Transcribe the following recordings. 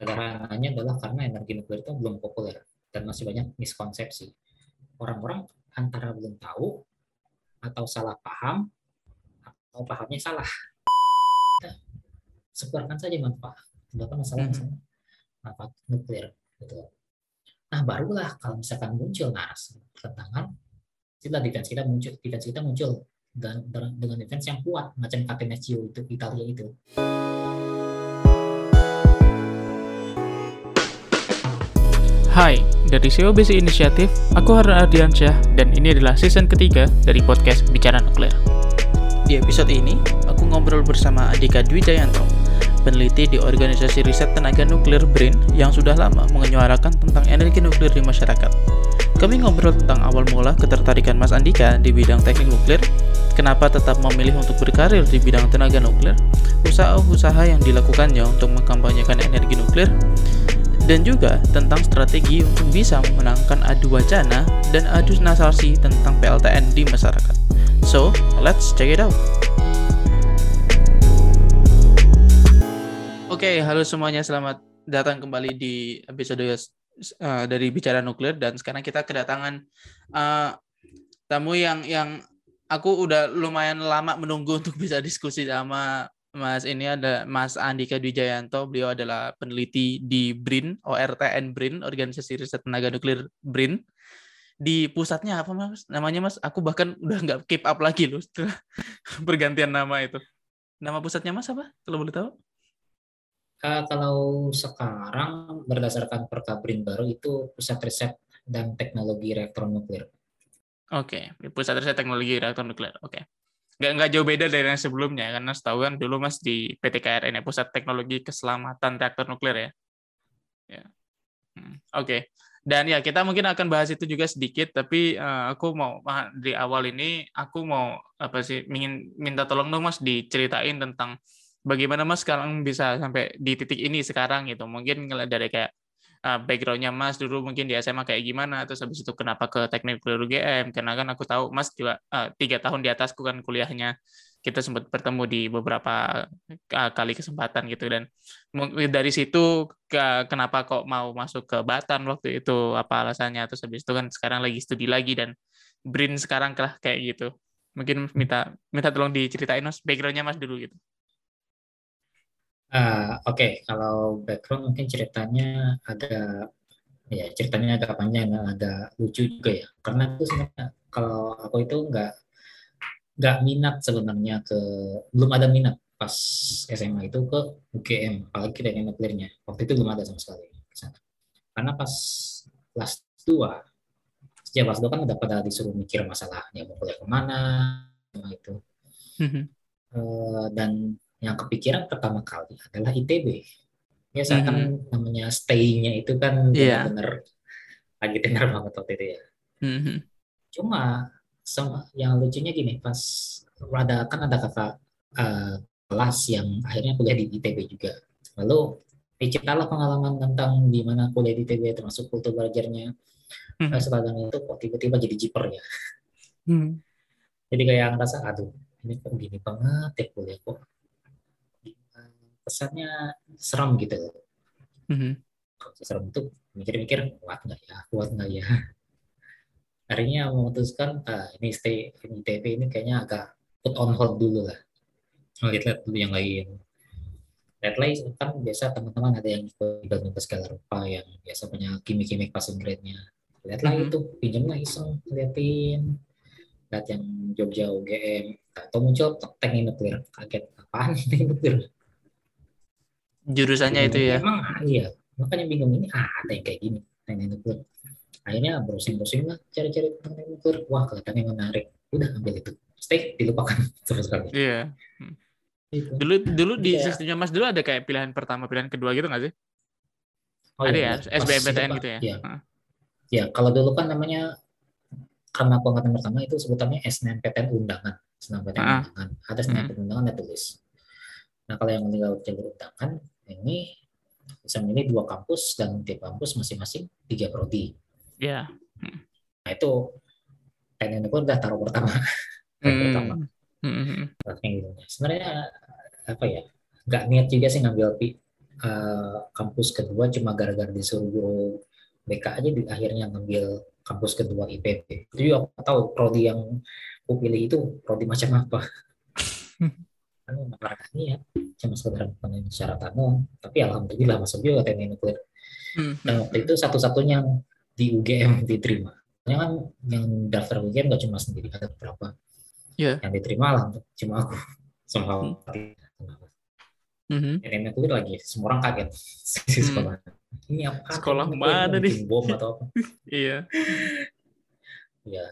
Sederhananya adalah karena energi nuklir itu belum populer dan masih banyak miskonsepsi. Orang-orang antara belum tahu atau salah paham atau pahamnya salah. Sebarkan saja manfaat. Tidak masalah misalnya manfaat nuklir. Gitu. Nah barulah kalau misalkan muncul narasi pertentangan, sila defense kita muncul, defense kita muncul dengan, dengan defense yang kuat macam Catenaccio itu Italia itu. Hai, dari SEO Basic Initiative, aku Harun Ardiansyah dan ini adalah season ketiga dari podcast Bicara Nuklir. Di episode ini, aku ngobrol bersama Adika Dwi Jayanto, peneliti di Organisasi Riset Tenaga Nuklir BRIN yang sudah lama menyuarakan tentang energi nuklir di masyarakat. Kami ngobrol tentang awal mula ketertarikan Mas Andika di bidang teknik nuklir, kenapa tetap memilih untuk berkarir di bidang tenaga nuklir, usaha-usaha yang dilakukannya untuk mengkampanyekan energi nuklir, dan juga tentang strategi untuk bisa memenangkan adu wacana dan adu narasi tentang PLTN di masyarakat. So, let's check it out. Oke, halo semuanya, selamat datang kembali di episode uh, dari Bicara Nuklir dan sekarang kita kedatangan uh, tamu yang yang aku udah lumayan lama menunggu untuk bisa diskusi sama Mas ini ada Mas Andika Dwijayanto, beliau adalah peneliti di BRIN, ORTN BRIN, Organisasi Riset Tenaga Nuklir BRIN. Di pusatnya apa Mas? Namanya Mas, aku bahkan udah nggak keep up lagi loh setelah pergantian nama itu. Nama pusatnya Mas apa? Kalau boleh tahu? Uh, kalau sekarang berdasarkan perkabrin baru itu pusat riset dan teknologi reaktor nuklir. Oke, okay. pusat riset teknologi reaktor nuklir. Oke. Okay nggak nggak jauh beda dari yang sebelumnya karena setahu kan dulu mas di PT KRN ya pusat teknologi keselamatan reaktor nuklir ya. ya. Hmm, Oke. Okay. Dan ya kita mungkin akan bahas itu juga sedikit tapi uh, aku mau di awal ini aku mau apa sih ingin minta tolong dong mas diceritain tentang bagaimana mas sekarang bisa sampai di titik ini sekarang gitu. Mungkin dari kayak uh, backgroundnya Mas dulu mungkin di SMA kayak gimana terus habis itu kenapa ke teknik nuklir UGM karena kan aku tahu Mas juga tiga uh, tahun di atasku kan kuliahnya. Kita sempat bertemu di beberapa uh, kali kesempatan gitu. Dan dari situ ke, kenapa kok mau masuk ke Batan waktu itu apa alasannya? Terus habis itu kan sekarang lagi studi lagi dan Brin sekarang lah kayak gitu. Mungkin minta minta tolong diceritain Mas backgroundnya Mas dulu gitu Uh, Oke, okay. kalau background mungkin ceritanya agak ya ceritanya agak panjang, agak lucu juga ya. Karena itu sebenarnya kalau aku itu nggak nggak minat sebenarnya ke belum ada minat pas SMA itu ke UGM, apalagi dari nuklirnya. Waktu itu belum ada sama sekali Karena pas kelas 2, sejak kelas 2 kan udah pada disuruh mikir masalahnya mau kuliah ke mana, itu. uh, dan yang kepikiran pertama kali adalah ITB. Ya saya kan mm-hmm. namanya stay-nya itu kan yeah. benar lagi tenar banget waktu itu ya. Mm-hmm. Cuma sama yang lucunya gini, pas ada kan ada kakak uh, kelas yang akhirnya kuliah di ITB juga. Lalu diceritalah pengalaman tentang di mana kuliah di ITB termasuk kultur belajarnya. Nah, setelah itu kok tiba-tiba jadi jiper ya. Mm-hmm. Jadi kayak ngerasa aduh ini kok gini banget ya kuliah kok kesannya serem gitu. Mm-hmm. Kalau serem itu mikir-mikir kuat nggak ya, kuat nggak ya. Akhirnya memutuskan ah, ini stay ini ITB ini kayaknya agak put on hold dulu lah. Lihat-lihat dulu yang lain. Lihat lain kan biasa teman-teman ada yang ikut bantu segala rupa yang biasa punya kimik-kimik passing grade-nya. Lihat lah mm-hmm. itu, pinjam lah iseng, liatin. Lihat yang Jogja UGM, atau muncul teknik nuklir, kaget apaan teknik nuklir jurusannya itu ya? Emang iya. Makanya bingung ini ah, ada yang kayak gini teknik nuklir akhirnya browsing-browsing lah cari-cari tentang teknik nuklir wah kelihatannya menarik. Udah ambil itu. Stay dilupakan sama sekali. Iya. Itu. dulu dulu di ya. sistemnya mas dulu ada kayak pilihan pertama pilihan kedua gitu nggak sih? Oh, ada iya, ya? SBMPTN gitu ya? Ya. ya kalau dulu kan namanya karena aku angkatan pertama itu sebutannya SNMPTN undangan. SNMPTN uh undangan. Ada SNMPTN uh undangan ada tulis Nah, kalau yang lewat jalur undangan, ini bisa memilih dua kampus dan tiap kampus masing-masing tiga prodi. Iya. Yeah. Nah, itu teknik udah taruh pertama. Hmm. pertama. Hmm. Gitu. Sebenarnya apa ya? Gak niat juga sih ngambil uh, kampus kedua cuma gara-gara disuruh guru BK aja di akhirnya ngambil kampus kedua IPB. Jadi aku tahu prodi yang aku pilih itu prodi macam apa. kan ini ya cuma sekedar memenuhi syarat doang. Tapi alhamdulillah masuk juga teknik nuklir. Hmm. Dan waktu itu satu-satunya di UGM diterima. Yang kan yang daftar UGM nggak cuma sendiri, ada beberapa. Yeah. Yang diterima lah, cuma aku. Somehow hmm mm-hmm. itu lagi semua orang kaget di sekolah hmm. ini apa sekolah mana nih bom atau apa iya ya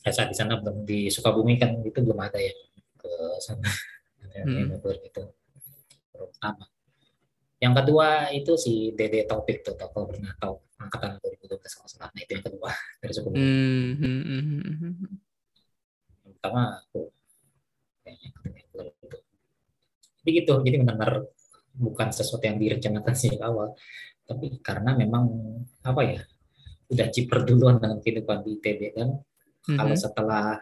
saya di sana belum di Sukabumi kan itu belum ada yang ke sana hmm. gitu pertama. Yang kedua itu si Dede Topik tuh kalau pernah tahu angkatan 2012 kalau salah. Nah itu yang kedua dari Sukabumi mm -hmm. yang pertama aku kayaknya itu. Jadi gitu jadi benar-benar bukan sesuatu yang direncanakan sejak awal. Tapi karena memang apa ya udah ciper duluan dengan kehidupan di ITB kan. Mm-hmm. kalau setelah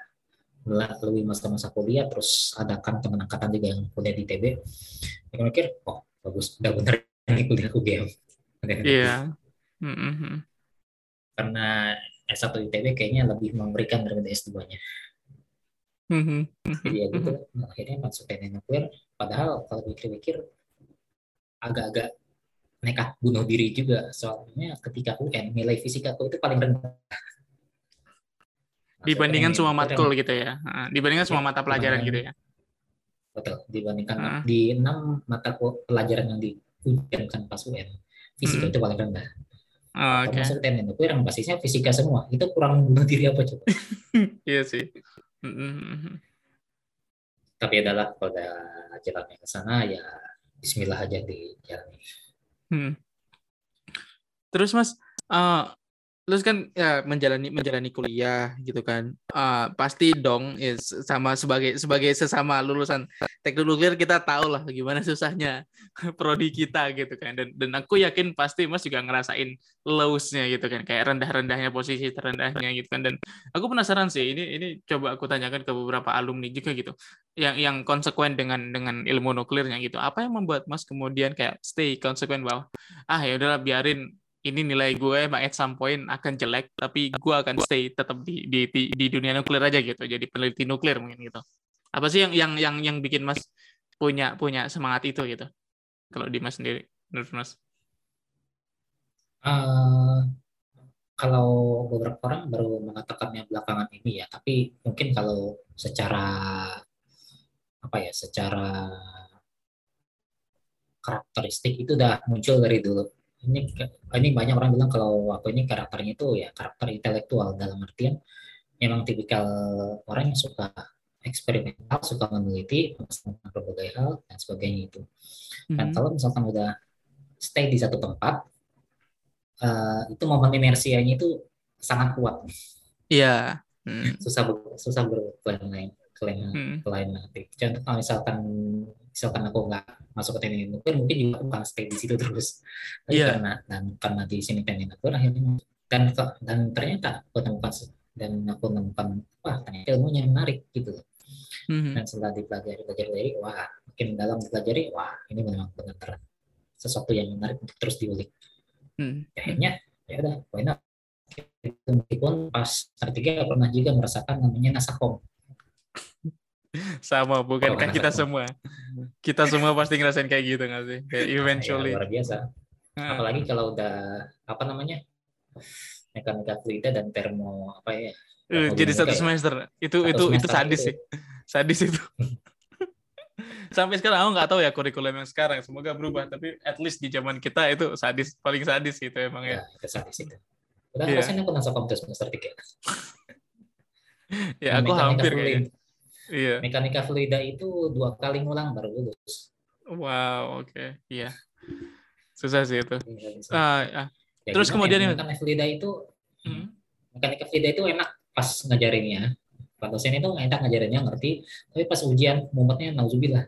melalui masa-masa kuliah terus ada kan teman angkatan juga yang kuliah di ITB mereka mikir oh bagus udah bener ini kuliah UGM iya mm-hmm. karena S1 ITB kayaknya lebih memberikan daripada S2-nya Mm-hmm. Jadi ya gitu, mm-hmm. akhirnya masuk teknik nuklir. Padahal kalau pikir-pikir agak-agak nekat bunuh diri juga. Soalnya ketika UN nilai fisikaku itu paling rendah. Dibandingkan semua matkul gitu ya. Dibandingkan semua mata pelajaran gitu ya. Betul. Dibandingkan uh. di enam mata pelajaran yang diujikan pas UN, fisika hmm. itu paling rendah. Oh, okay. Masuk yang basisnya fisika semua. Itu kurang bunuh diri apa coba? iya sih. Mm-hmm. Tapi adalah pada jalannya ke sana ya Bismillah aja di jalan Hmm. Terus Mas, uh, terus kan ya menjalani menjalani kuliah gitu kan. Uh, pasti dong is sama sebagai sebagai sesama lulusan teknologi kita tahu lah gimana susahnya prodi kita gitu kan. Dan dan aku yakin pasti mas juga ngerasain lowsnya gitu kan. Kayak rendah rendahnya posisi terendahnya gitu kan. Dan aku penasaran sih ini ini coba aku tanyakan ke beberapa alumni juga gitu. Yang yang konsekuen dengan dengan ilmu nuklirnya gitu. Apa yang membuat mas kemudian kayak stay konsekuen bahwa ah ya udahlah biarin ini nilai gue emang at some point akan jelek tapi gue akan stay tetap di, di di di dunia nuklir aja gitu jadi peneliti nuklir mungkin gitu. Apa sih yang yang yang yang bikin mas punya punya semangat itu gitu? Kalau di mas sendiri menurut mas. Uh, kalau beberapa orang baru mengatakannya belakangan ini ya tapi mungkin kalau secara apa ya secara karakteristik itu udah muncul dari dulu ini ini banyak orang bilang kalau aku ini karakternya itu ya karakter intelektual dalam artian memang tipikal orang yang suka eksperimental, suka meneliti tentang berbagai hal dan sebagainya itu. Dan mm-hmm. kalau misalkan udah stay di satu tempat, uh, itu momen inersianya itu sangat kuat. Iya. Yeah. Mm. Susah susah berklaim lain, klaim mm. lain nanti. Contoh kalau misalkan misalkan aku nggak masuk ke teknik nuklir mungkin juga aku akan stay di situ terus Tapi yeah. karena dan karena di sini teknik nuklir akhirnya dan dan ternyata aku temukan dan aku menemukan wah ternyata ilmunya menarik gitu mm-hmm. dan setelah dipelajari pelajari wah makin dalam dipelajari wah ini memang benar sesuatu yang menarik untuk terus diulik mm-hmm. akhirnya ya udah why not meskipun pas ketiga pernah juga merasakan namanya nasakom sama bukan oh, kan kita semua. Kita semua pasti ngerasain kayak gitu nggak sih? Kayak iya, eventually. ya, luar biasa. Apalagi kalau udah apa namanya mekanika fluida dan termo apa ya uh, jadi satu ya. semester. Itu satu itu semester itu sadis itu. sih. Sadis itu. Sampai sekarang aku nggak tahu ya kurikulum yang sekarang. Semoga berubah tapi at least di zaman kita itu sadis paling sadis gitu emang ya, ya itu sadis itu. Udah yeah. rasanya aku masuk komputer semester tiga. Ya aku hampir kayaknya Iya. Mekanika fluida itu dua kali ngulang baru lulus. Wow, oke. Okay. Iya. Susah sih itu. Uh, ya. Ya, Terus kemudian ya, mekanika fluida itu hmm. mekanika fluida itu enak pas ngajarinnya. Pak dosen itu enak ngajarinnya ngerti, tapi pas ujian mumetnya nauzubillah.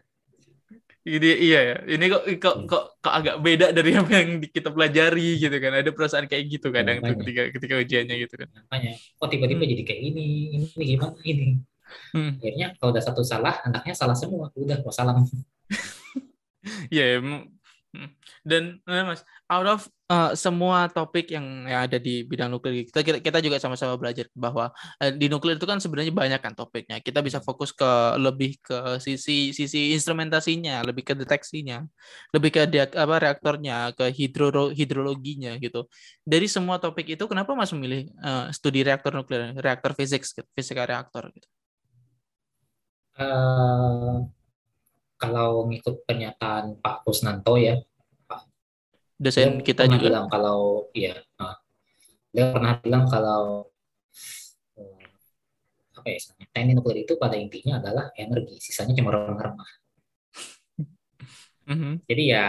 Ini iya ya. Ini kok kok hmm. kok, kok agak beda dari apa yang kita pelajari gitu kan. Ada perasaan kayak gitu kadang tuh ketika ketika ujiannya gitu kan. Makanya, kok tiba-tiba hmm. jadi kayak ini, ini gimana ini hmm. akhirnya kalau udah satu salah anaknya salah semua udah salam ya Hmm. Dan Mas, out of uh, semua topik yang, yang ada di bidang nuklir, kita kita, juga sama-sama belajar bahwa uh, di nuklir itu kan sebenarnya banyak kan topiknya. Kita bisa fokus ke lebih ke sisi sisi instrumentasinya, lebih ke deteksinya, lebih ke dia, apa reaktornya, ke hidro hidrologinya gitu. Dari semua topik itu, kenapa Mas memilih uh, studi reaktor nuklir, reaktor fisik, fisika reaktor gitu? Uh, kalau ngikut pernyataan Pak Kusnanto ya, Pak, dosen kita pernah juga bilang kalau ya, nah, dia pernah bilang kalau eh, apa ya, teknik nuklir itu pada intinya adalah energi, sisanya cuma remah-remah. Mm-hmm. Jadi ya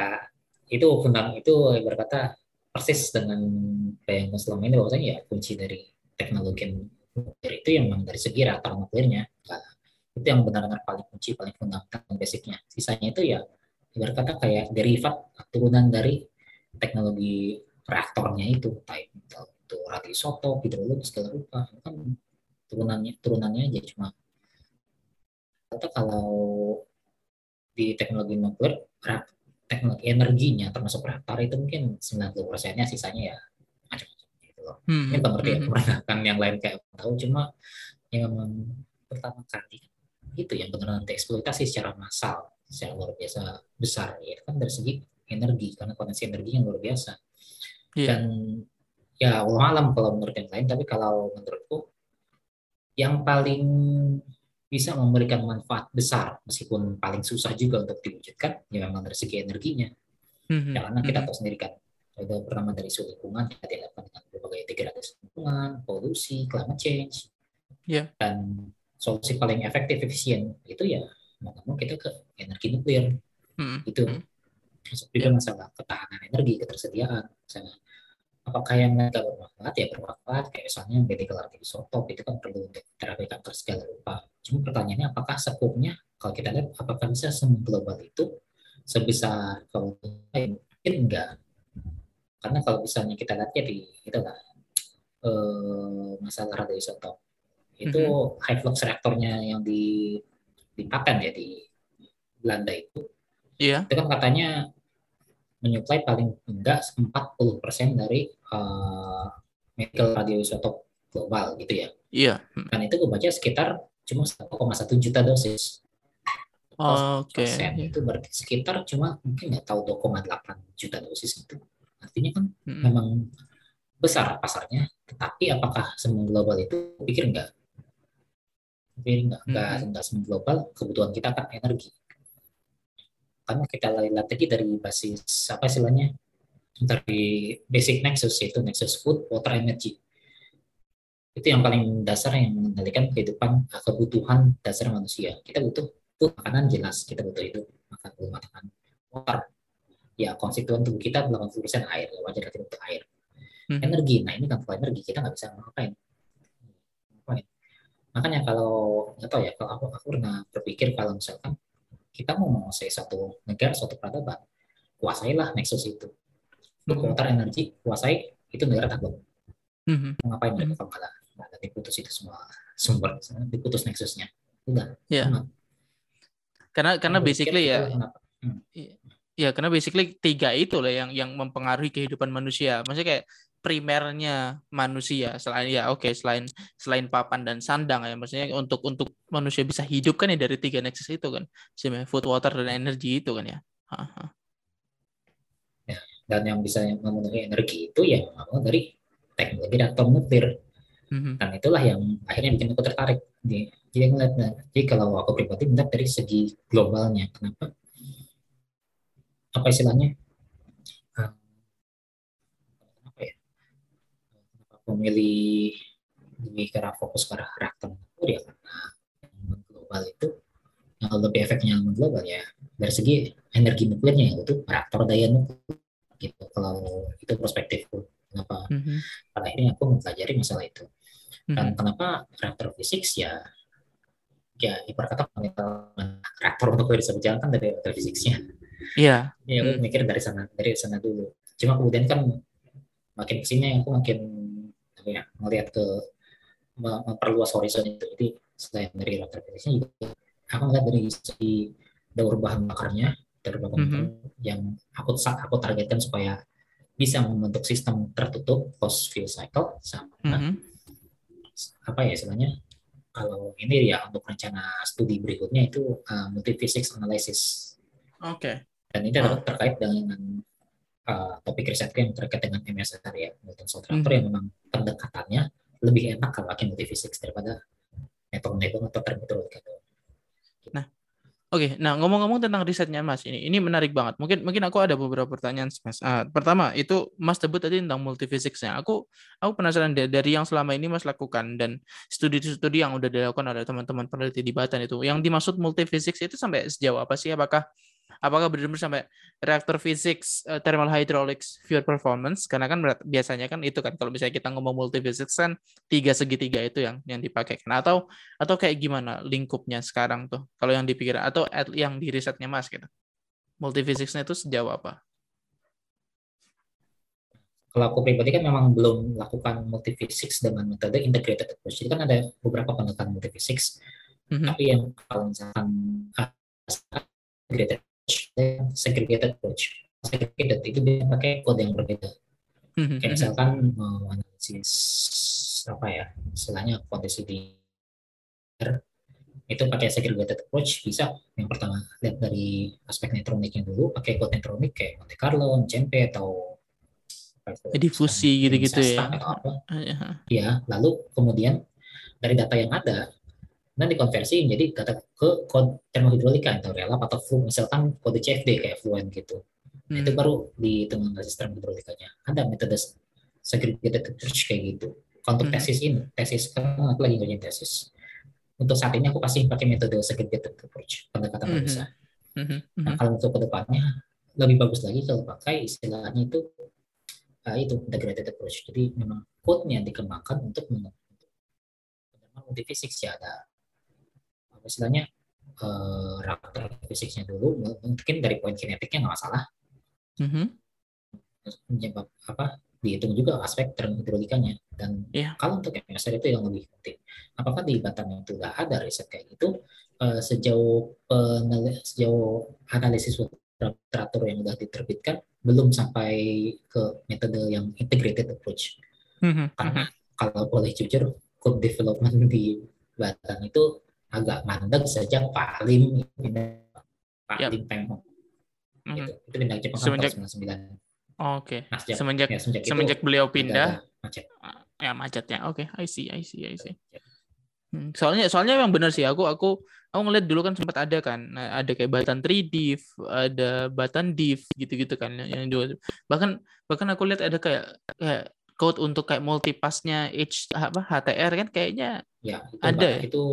itu fundam itu berkata persis dengan yang selama ini bahwasanya ya kunci dari teknologi nuklir itu yang memang dari segi reaktor nuklirnya itu yang benar-benar paling kunci paling fundamental basicnya sisanya itu ya ibarat kata kayak derivat turunan dari teknologi reaktornya itu type itu radioisotop hidrologi segala rupa itu kan turunannya turunannya aja cuma kata kalau di teknologi nuklir teknologi energinya termasuk reaktor itu mungkin 90 persennya sisanya ya macam-macam gitu loh. Hmm. Ini pengertian hmm. kan yang lain kayak tahu cuma yang memang pertama kali itu yang benar-benar dieksploitasi secara massal secara luar biasa besar ya kan dari segi energi karena potensi energi yang luar biasa yeah. dan ya Allah alam kalau menurut yang lain tapi kalau menurutku yang paling bisa memberikan manfaat besar meskipun paling susah juga untuk diwujudkan ya memang dari segi energinya mm-hmm. karena kita mm-hmm. tahu sendiri kan ada pertama dari isu lingkungan kita dihadapkan dengan berbagai degradasi lingkungan polusi climate change yeah. dan solusi paling efektif efisien itu ya mau mau kita ke energi nuklir. Hmm. itu. hmm. masuk juga yeah. masalah ketahanan energi ketersediaan. Misalnya apakah yang nggak bermanfaat? Ya bermanfaat. Kayak misalnya medical isotop itu kan perlu untuk terapi kanker segala rupa. Cuma pertanyaannya apakah sekupnya kalau kita lihat apakah bisa global itu? Sebesar kalau mungkin enggak. Karena kalau misalnya kita lihat ya di itu lah eh, masalah radioisotop itu mm-hmm. high flux reaktornya yang di di paten ya di Belanda itu yeah. itu kan katanya menyuplai paling enggak 40% dari uh, medical radioisotop global gitu ya. Iya. Yeah. Dan itu gue baca sekitar cuma 1,1 juta dosis. Oh, Oke. Okay. Itu berarti sekitar cuma mungkin nggak tahu 2,8 juta dosis itu. Artinya kan hmm. memang besar pasarnya. Tetapi apakah semua global itu pikir nggak tapi nggak nggak nggak global kebutuhan kita kan energi. Karena kita lihat lagi dari basis apa istilahnya? Dari basic nexus yaitu nexus food water energy. Itu yang paling dasar yang mengendalikan kehidupan kebutuhan dasar manusia. Kita butuh food makanan jelas kita butuh itu makan belum makan water. Ya konstituen tubuh kita 80% air wajar kita butuh air. Hmm. energi nah ini kan energi kita nggak bisa ngapain makanya kalau nggak tahu ya kalau aku aku pernah berpikir kalau misalkan kita mau menguasai satu negara suatu peradaban kuasailah nexus itu mm -hmm. energi kuasai itu negara takut mm -hmm. ngapain mereka kalau malah malah diputus itu semua sumber diputus nexusnya udah yeah. karena karena basically ya hmm. ya karena basically tiga itu lah yang yang mempengaruhi kehidupan manusia maksudnya kayak primernya manusia. Selain ya oke okay, selain selain papan dan sandang ya maksudnya untuk untuk manusia bisa hidup kan ya dari tiga nexus itu kan. Sebenarnya food water dan energi itu kan ya. Ya dan yang bisa memenuhi energi itu ya memang dari teknologi reaktor nuklir. Mm-hmm. dan itulah yang akhirnya bikin aku tertarik. Jadi ngeliat jadi kalau aku pribadi melihat dari segi globalnya kenapa? Apa istilahnya memilih lebih ke fokus ke arah reaktor nuklir ya karena yang global itu yang lebih efeknya global ya dari segi energi nuklirnya itu reaktor daya nuklir gitu kalau itu perspektifku kenapa mm-hmm. pada akhirnya aku mempelajari masalah itu dan mm-hmm. kenapa reaktor fisik ya ya ibarat kata reaktor nuklir bisa berjalan kan dari reaktor fisiknya iya yeah. ya aku mm. mikir dari sana dari sana dulu cuma kemudian kan makin ke sini aku makin ya melihat ke memperluas horizon itu jadi selain dari reaktor fisiknya juga aku melihat dari segi daur bahan bakarnya beberapa komputer yang aku aku targetkan supaya bisa membentuk sistem tertutup post fill cycle sama Mhm. apa ya istilahnya kalau ini ya untuk rencana studi berikutnya itu uh, multiphysics analysis Oke. dan ini ter- terkait dengan uh, topik risetku yang terkait dengan MSR ya Molten Salt Mhm. yang memang pendekatannya lebih enak kalau pakai multiphysics daripada metode-metode atau termetode Oke, nah ngomong-ngomong tentang risetnya Mas, ini ini menarik banget. Mungkin mungkin aku ada beberapa pertanyaan Mas. Ah, pertama itu Mas sebut tadi tentang multiphysicsnya. Aku aku penasaran da- dari yang selama ini Mas lakukan dan studi-studi yang udah dilakukan oleh teman-teman peneliti di Batan itu, yang dimaksud multiphysics itu sampai sejauh apa sih? Apakah apakah benar-benar sampai reaktor physics, eh, thermal hydraulics, fuel performance? Karena kan biasanya kan itu kan kalau misalnya kita ngomong multiphysics kan tiga segitiga itu yang yang dipakai. Nah, atau atau kayak gimana lingkupnya sekarang tuh kalau yang dipikir atau at- yang di risetnya mas gitu multiphysicsnya itu sejauh apa kalau aku pribadi kan memang belum melakukan multiphysics dengan metode integrated approach. Jadi kan ada beberapa pendekatan multiphysics, Mhm. tapi yang kalau misalkan ah, integrated segregated approach, segregated itu dia pakai kode yang berbeda. Mhm, Kayak mhm. misalkan mau analisis apa ya, istilahnya kondisi di itu pakai segregated approach bisa yang pertama lihat dari aspek neutroniknya dulu pakai kode neutronik kayak Monte Carlo, CMP atau Difusi gitu-gitu ya. Iya. ya lalu kemudian dari data yang ada dan dikonversi menjadi data ke termohidrolika atau relap atau flu misalkan kode CFD kayak fluent gitu Nah, itu Hmm. baru dihitung dengan sistem hidrolikanya ada metode segregated approach kayak gitu untuk Hmm. tesis ini tesis kan aku lagi ngerjain tesis untuk saat ini aku pasti pakai metode segregated approach pendekatan Mhm. terpisah Mhm, Nah, mhm. kalau untuk ke depannya lebih bagus lagi kalau pakai istilahnya itu uh, itu integrated approach. Jadi memang code-nya dikembangkan untuk untuk multiphysics ya ada istilahnya uh, reaktor fisiknya dulu mungkin dari poin kinetiknya nggak masalah Mhm. penyebab apa dihitung juga aspek termohidrolikanya dan Iya. kalau untuk MSR itu yang lebih penting apakah di Batam itu udah ada riset kayak gitu Eh, sejauh penel- sejauh analisis literatur yang udah diterbitkan belum sampai ke metode yang integrated approach Mhm, karena mhm. kalau boleh jujur code development di Batam itu agak mandek sejak paling paling tempo Mhm. gitu. itu pindah ke Jepang kan Semenjak- tahun 99 Oke. nah sejak, Semenjak ya, semenjak, semenjak itu beliau pindah macet ya macetnya. Oke, I see, I see, I see. Hmm, Soalnya soalnya memang benar sih aku aku aku ngeliat dulu kan sempat ada kan nah, ada kayak Batan 3div, ada Batan div gitu-gitu kan yang yang juga bahkan bahkan aku lihat ada kayak kayak code untuk kayak multipassnya H apa HTR kan kayaknya Ya, itu Ada ya? itu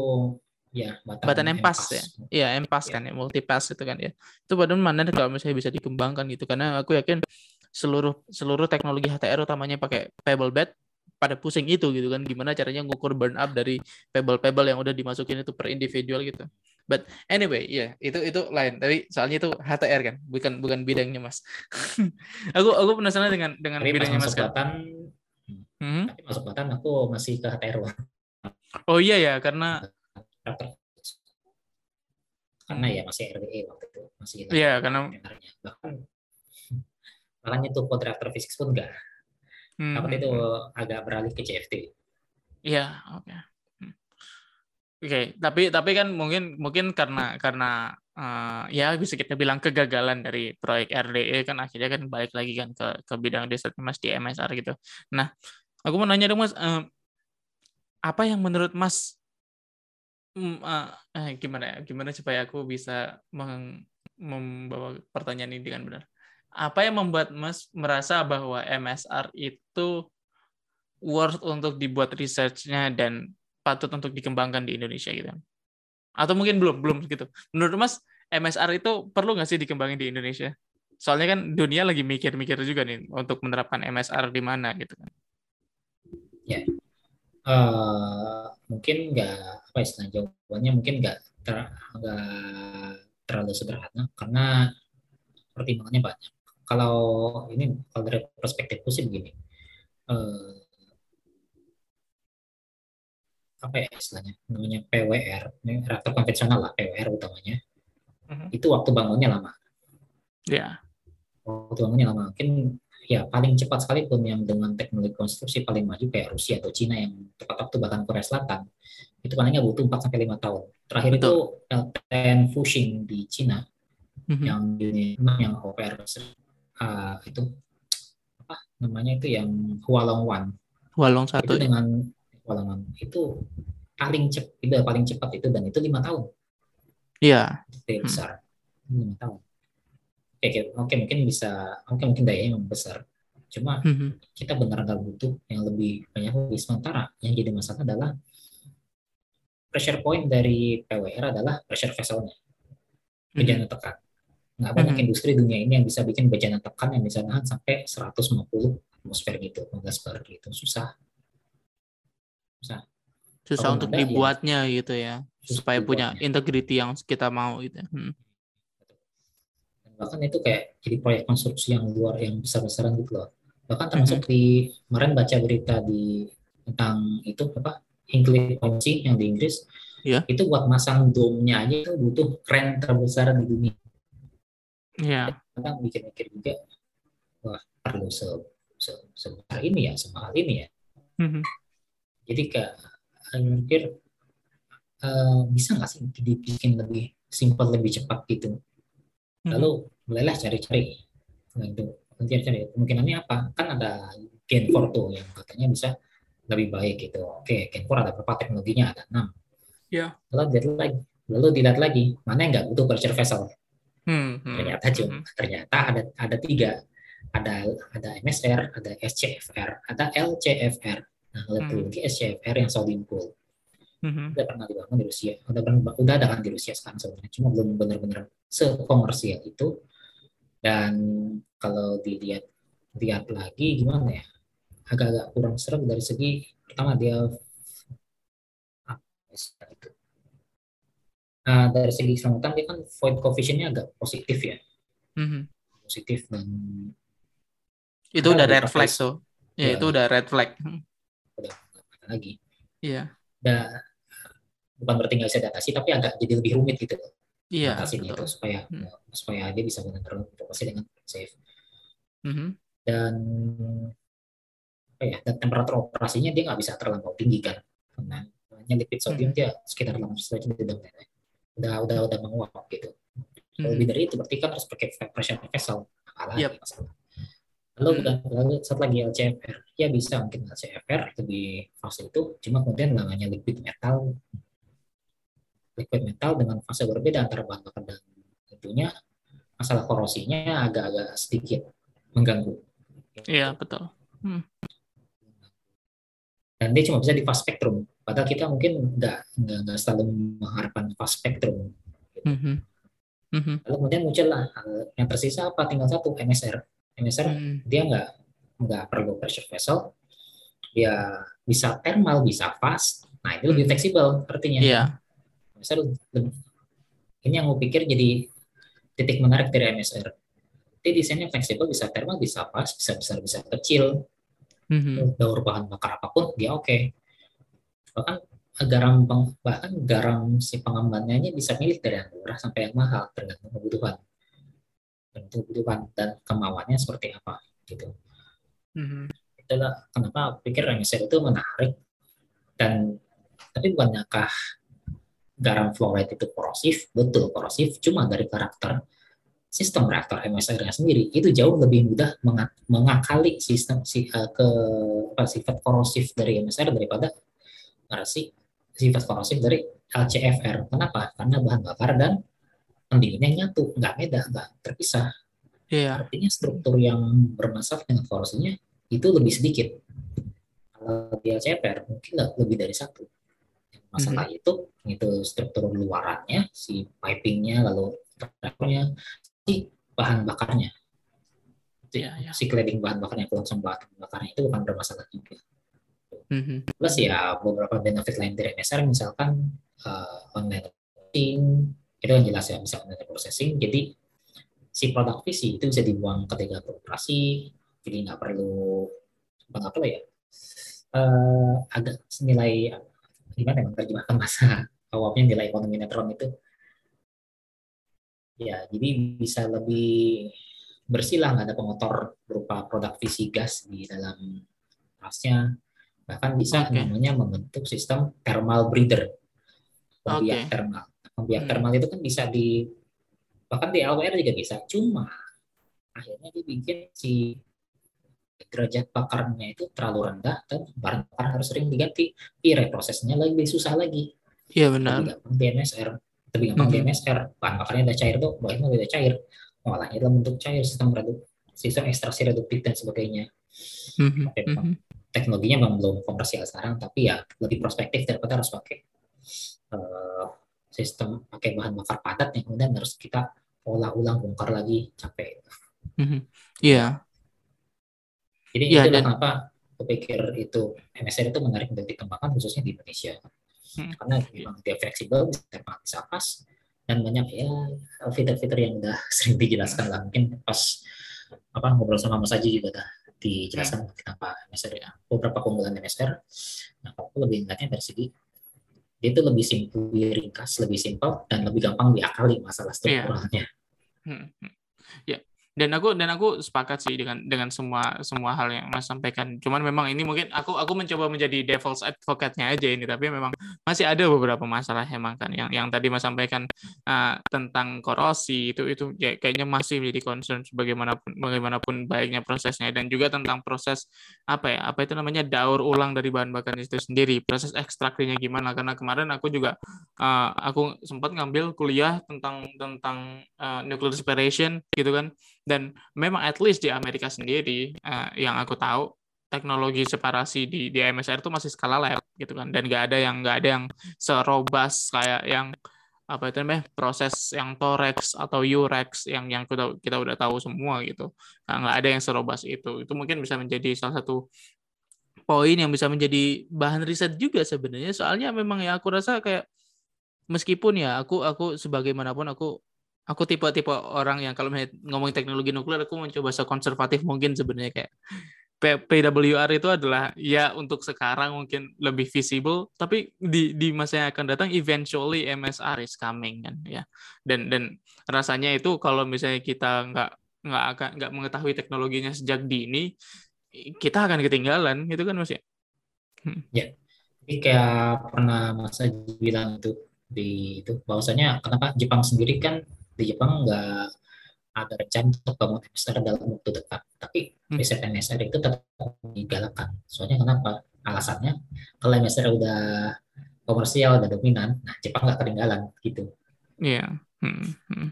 ya Batam Batan Empas Empas. ya. Iya, Empas Iya. kan ya, multipass itu kan ya. Itu padahal mana kalau misalnya bisa dikembangkan gitu karena aku yakin seluruh seluruh teknologi HTR utamanya pakai pebble bed pada pusing itu gitu kan gimana caranya ngukur burn up dari pebble-pebble yang udah dimasukin itu per individual gitu. But anyway, ya itu itu lain. Tapi soalnya itu HTR kan, bukan bukan bidangnya Mas. aku aku penasaran dengan dengan Tapi bidangnya Mas kan. Batan, Mhm. tapi masuk Batan aku masih ke HTR Oh iya ya, karena karena ya masih RWE waktu itu masih Iya, karena- seminarnya. bahkan bahkan itu code reactor fisik pun enggak hmm, waktu hmm, itu hmm. agak beralih ke CFD Iya, oke. Hmm. Oke, tapi tapi kan mungkin mungkin karena karena eh, ya bisa kita bilang kegagalan dari proyek RDE kan akhirnya kan balik lagi kan ke ke bidang riset Mas di MSR gitu. Nah, aku mau nanya dong Mas, eh, apa yang menurut Mas mm, eh, eh, gimana ya? Gimana supaya aku bisa membawa pertanyaan ini dengan benar? Apa yang membuat Mas merasa bahwa MSR itu worth untuk dibuat research-nya dan patut untuk dikembangkan di Indonesia gitu. Atau mungkin belum belum gitu. Menurut Mas MSR itu perlu nggak sih dikembangin di Indonesia? Soalnya kan dunia lagi mikir-mikir juga nih untuk menerapkan MSR di mana gitu kan. Eh, mungkin nggak apa istilah jawabannya mungkin nggak ter- terlalu sederhana karena pertimbangannya banyak kalau ini kalau dari perspektifku sih begini eh, apa ya istilahnya namanya PWR ini reaktor konvensional lah PWR utamanya Mhm. itu waktu bangunnya lama Ya. Waktu bangunnya lama. Mungkin ya paling cepat sekalipun yang dengan teknologi konstruksi paling maju kayak Rusia atau Cina yang tepat waktu bahkan Korea Selatan itu palingnya butuh 4 sampai 5 tahun. Terakhir Betul. itu LTN Fushing di Cina mm-hmm. yang yang OPR uh, itu apa namanya itu yang Hualong One. Hualong satu. Itu ya? dengan Hualong One itu paling cepat, paling cepat itu dan itu lima tahun. Iya. Yeah. besar. Lima tahun. Oke, oke, mungkin bisa, oke mungkin dayanya memang besar. Cuma mm-hmm. kita benar nggak butuh yang lebih banyak lebih sementara. Yang jadi masalah adalah pressure point dari PWR adalah pressure vesselnya, bejana mm-hmm. tekan. Nggak banyak mm-hmm. industri dunia ini yang bisa bikin bejana tekan yang bisa nahan sampai 150 atmosfer gitu, 15 bar gitu. Susah. Susah. Susah untuk ada, ya dibuatnya ya, gitu ya, supaya punya integrity yang kita mau gitu. Ya. Hmm bahkan itu kayak jadi proyek konstruksi yang luar yang besar-besaran gitu loh bahkan termasuk mm-hmm. di kemarin baca berita di tentang itu apa Hinkley Point yang di Inggris yeah. itu buat masang domnya aja itu butuh keren terbesar di dunia yeah. kadang mikir-mikir juga wah perlu se, se sebesar ini ya semahal ini ya mm-hmm. jadi kayak mikir uh, bisa nggak sih dibikin lebih simpel lebih cepat gitu. Lalu mulailah cari-cari. Nah itu nanti cari. Kemungkinannya apa? Kan ada Gen 4 tuh yang katanya bisa lebih baik gitu. Oke Gen 4 ada berapa teknologinya? Ada enam. Ya lalu dilihat lagi. Lalu dilihat lagi mana yang nggak butuh pressure vessel? Hmm, hmm, ternyata cuma hmm. ternyata ada ada tiga. Ada ada MSR ada SCFR ada LCFR nah teknologi hmm. SCFR yang solid pool Mm-hmm. Udah pernah dibangun di Rusia, udah pernah, udah ada kan di Rusia sekarang sebenarnya, cuma belum benar-benar sekomersial itu. Dan kalau dilihat lihat lagi gimana ya, agak-agak kurang serem dari segi pertama dia apa itu. Nah, dari segi keselamatan dia kan void coefficientnya agak positif ya, mm-hmm. positif dan itu udah red flag tuh, ya, ya itu udah red flag. Udah lagi. Iya. Yeah bukan berarti nggak bisa diatasi tapi agak jadi lebih rumit gitu loh iya, itu supaya hmm. supaya dia bisa benar-benar beroperasi dengan safe mm-hmm. dan apa ya dan temperatur operasinya dia nggak bisa terlampau tinggi kan karena hanya lipid sodium mm-hmm. dia sekitar 800 derajat udah udah udah udah menguap gitu mm-hmm. lebih dari itu berarti kan harus pakai pressure vessel alah yep. masalah lalu hmm. satu lagi LCFR ya bisa mungkin LCFR lebih fase itu cuma kemudian namanya liquid metal liquid metal dengan fase berbeda antara bahan bakar dan tentunya masalah korosinya agak-agak sedikit mengganggu. Iya betul. Hmm. Dan dia cuma bisa di fast spectrum. Padahal kita mungkin nggak nggak selalu mengharapkan fast spectrum. Mm -hmm. Mm -hmm. Lalu kemudian muncullah yang tersisa apa? Tinggal satu MSR. MSR mm. dia nggak nggak perlu pressure vessel. Dia bisa thermal, bisa fast. Nah itu lebih hmm. fleksibel artinya. Iya. Yeah MSR ini yang mau pikir jadi titik menarik dari MSR. Jadi desainnya fleksibel, bisa thermal, bisa pas, bisa besar, bisa kecil. Mm-hmm. Daur bahan bakar apa pun dia oke. Okay. Bahkan garam bahkan garam si pengembangannya bisa milih dari yang murah sampai yang mahal tergantung kebutuhan. Kebutuhan dan kemauannya seperti apa gitu. Mm-hmm. Itulah kenapa pikir MSR itu menarik dan tapi bukannyakah garam fluoride itu korosif, betul korosif, cuma dari karakter sistem reaktor MSR-nya sendiri itu jauh lebih mudah mengakali sistem si, uh, ke apa, sifat korosif dari MSR daripada si sifat korosif dari LCFR. Kenapa? Karena bahan bakar dan pendinginnya nyatu, nggak beda, nggak terpisah. Yeah. Artinya struktur yang bermasalah dengan korosinya itu lebih sedikit. Kalau di LCFR mungkin lebih dari satu masalah mm-hmm. itu itu struktur luarannya si pipingnya lalu nya si bahan bakarnya ya, ya. si cladding bahan bakarnya kelangsungan bahan bakarnya itu bukan bermasalah juga mm-hmm. plus ya beberapa benefit lain dari MSR misalkan uh, online itu yang jelas ya bisa online processing. Jadi si produk visi itu bisa dibuang ketika beroperasi jadi nggak perlu apa apa ya uh, agak senilai gimana ya menerjemahkan masa awalnya nilai ekonomi netron itu. Ya jadi bisa lebih bersih lah nggak ada pengotor berupa produk visi gas di dalam tasnya. Bahkan bisa Oke. namanya membentuk sistem thermal breather pembiak Oke. thermal pembiak Hmm. thermal itu kan bisa di bahkan di LWR juga bisa cuma akhirnya dia bikin si derajat bakarnya itu terlalu rendah dan bahan bakar harus sering diganti iya prosesnya lagi lebih susah lagi Iya lebih benar. gampang di MSR lebih gampang. MSR bahan bakarnya udah cair tuh bahannya udah cair olahnya dalam bentuk cair sistem redup sistem ekstraksi reduktif dan sebagainya Oke, Pak. mhm. teknologinya memang belum komersial sekarang tapi ya lebih prospektif daripada harus pakai eh, sistem pakai bahan bakar padat yang kemudian harus kita olah ulang bongkar lagi capek Mhm. Iya. jadi Iya, itulah dan- kenapa aku pikir itu MSR itu menarik untuk dikembangkan khususnya di Indonesia Hmm. karena memang dia fleksibel bisa bisa pas dan banyak ya fitur-fitur yang udah sering dijelaskan lah mungkin pas apa ngobrol sama Mas Aji juga dah dijelaskan kenapa MSR ya beberapa keunggulan MSR nah aku lebih ingatnya dari segi dia itu lebih simpel, lebih ringkas, lebih simpel dan lebih gampang diakali masalah strukturalnya. Hmm, hmm. Ya, dan aku dan aku sepakat sih dengan dengan semua semua hal yang Mas sampaikan. Cuman memang ini mungkin aku aku mencoba menjadi devil's advocate-nya aja ini, tapi memang masih ada beberapa masalah emang kan yang yang tadi Mas sampaikan uh, tentang korosi itu itu ya, kayaknya masih menjadi concern sebagaimanapun bagaimanapun baiknya prosesnya dan juga tentang proses apa ya apa itu namanya daur ulang dari bahan bakar itu sendiri. Proses ekstraksinya gimana? Karena kemarin aku juga uh, aku sempat ngambil kuliah tentang tentang uh, nuclear separation gitu kan dan memang at least di Amerika sendiri uh, yang aku tahu teknologi separasi di di MSR itu masih skala lab gitu kan. Dan nggak ada yang nggak ada yang serobas kayak yang apa itu namanya proses yang Torex atau Urex yang yang kita kita udah tahu semua gitu. Nah, ada yang serobas itu. Itu mungkin bisa menjadi salah satu poin yang bisa menjadi bahan riset juga sebenarnya. Soalnya memang ya aku rasa kayak meskipun ya aku aku sebagaimanapun aku aku tipe-tipe orang yang kalau ngomongin teknologi nuklir aku mencoba sekonservatif mungkin sebenarnya kayak PWR itu adalah ya untuk sekarang mungkin lebih visible tapi di di masa yang akan datang eventually MSR is coming kan ya dan dan rasanya itu kalau misalnya kita nggak nggak akan nggak mengetahui teknologinya sejak dini kita akan ketinggalan gitu kan mas ya hmm. ya jadi kayak pernah Mas Aji bilang itu di itu bahwasanya kenapa Jepang sendiri kan di Jepang nggak ada rencana untuk bangun MSR dalam waktu dekat. Tapi riset MSR itu tetap digalakkan. Soalnya kenapa? Alasannya kalau MSR udah komersial dan dominan, nah Jepang nggak ketinggalan gitu. Iya. Yeah. Hmm. Hmm.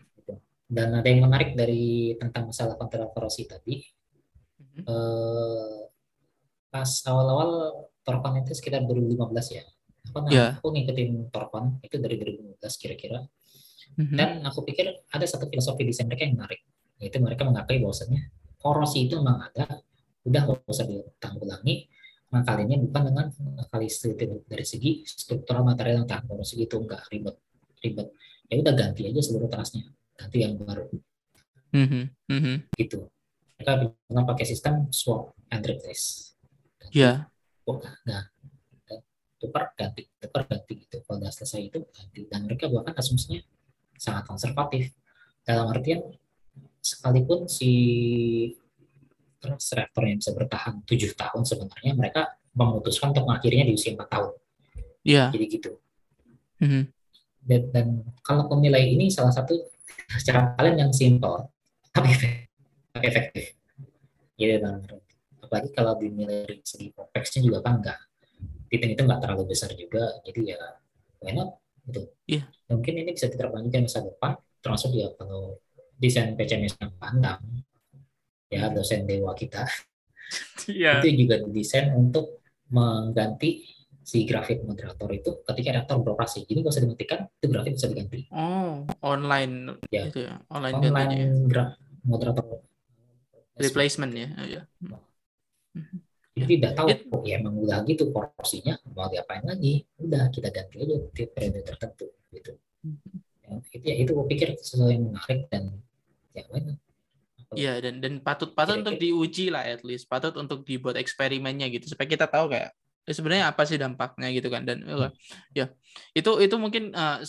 Dan ada yang menarik dari tentang masalah kontroversi tadi. Hmm. Eh, pas awal-awal Torpon itu sekitar 2015 ya. Aku, yeah. aku ngikutin Torpon itu dari 2015 kira-kira dan aku pikir ada satu filosofi desain mereka yang menarik, yaitu mereka mengakui bahwasanya korosi itu memang ada, udah nggak usah ditanggulangi, ngakalinya bukan dengan ngakali dari segi struktural material yang tahan korosi itu nggak ribet, ribet. Ya udah ganti aja seluruh terasnya, ganti yang baru. Mm-hmm. Gitu. Mereka pernah pakai sistem swap and replace. Iya. Oh, nah, tukar ganti, tukar ganti gitu. Kalau udah selesai itu ganti. Dan mereka bahkan asumsinya sangat konservatif dalam artian sekalipun si reaktor yang bisa bertahan tujuh tahun sebenarnya mereka memutuskan untuk mengakhirinya di usia empat tahun. Iya. Jadi gitu. Mm-hmm. Dan, dan kalau penilai ini salah satu cara kalian yang simple tapi efektif. Kan. Apalagi kalau dinilai dari segi kompleksnya juga kan enggak. Titik itu nggak terlalu besar juga. Jadi ya enak gitu. Iya. Mungkin ini bisa diterapkan juga masa depan, termasuk ya kalau desain PCMS yang pandang, ya dosen dewa kita, iya. itu juga didesain untuk mengganti si grafik moderator itu ketika reaktor beroperasi. Jadi kalau usah dimatikan, itu grafik bisa diganti. Oh, online ya, itu ya, online, online ya. moderator replacement ya, ya. Jadi tidak tahu, oh ya emang udah gitu porsinya, mau diapain lagi, udah kita ganti aja di periode tertentu gitu. Ya, itu ya itu gue pikir sesuatu yang menarik dan ya mana. Iya dan dan patut patut untuk diuji lah at least, patut untuk dibuat eksperimennya gitu supaya kita tahu kayak sebenarnya apa sih dampaknya gitu kan? Dan hmm. ya itu itu mungkin uh,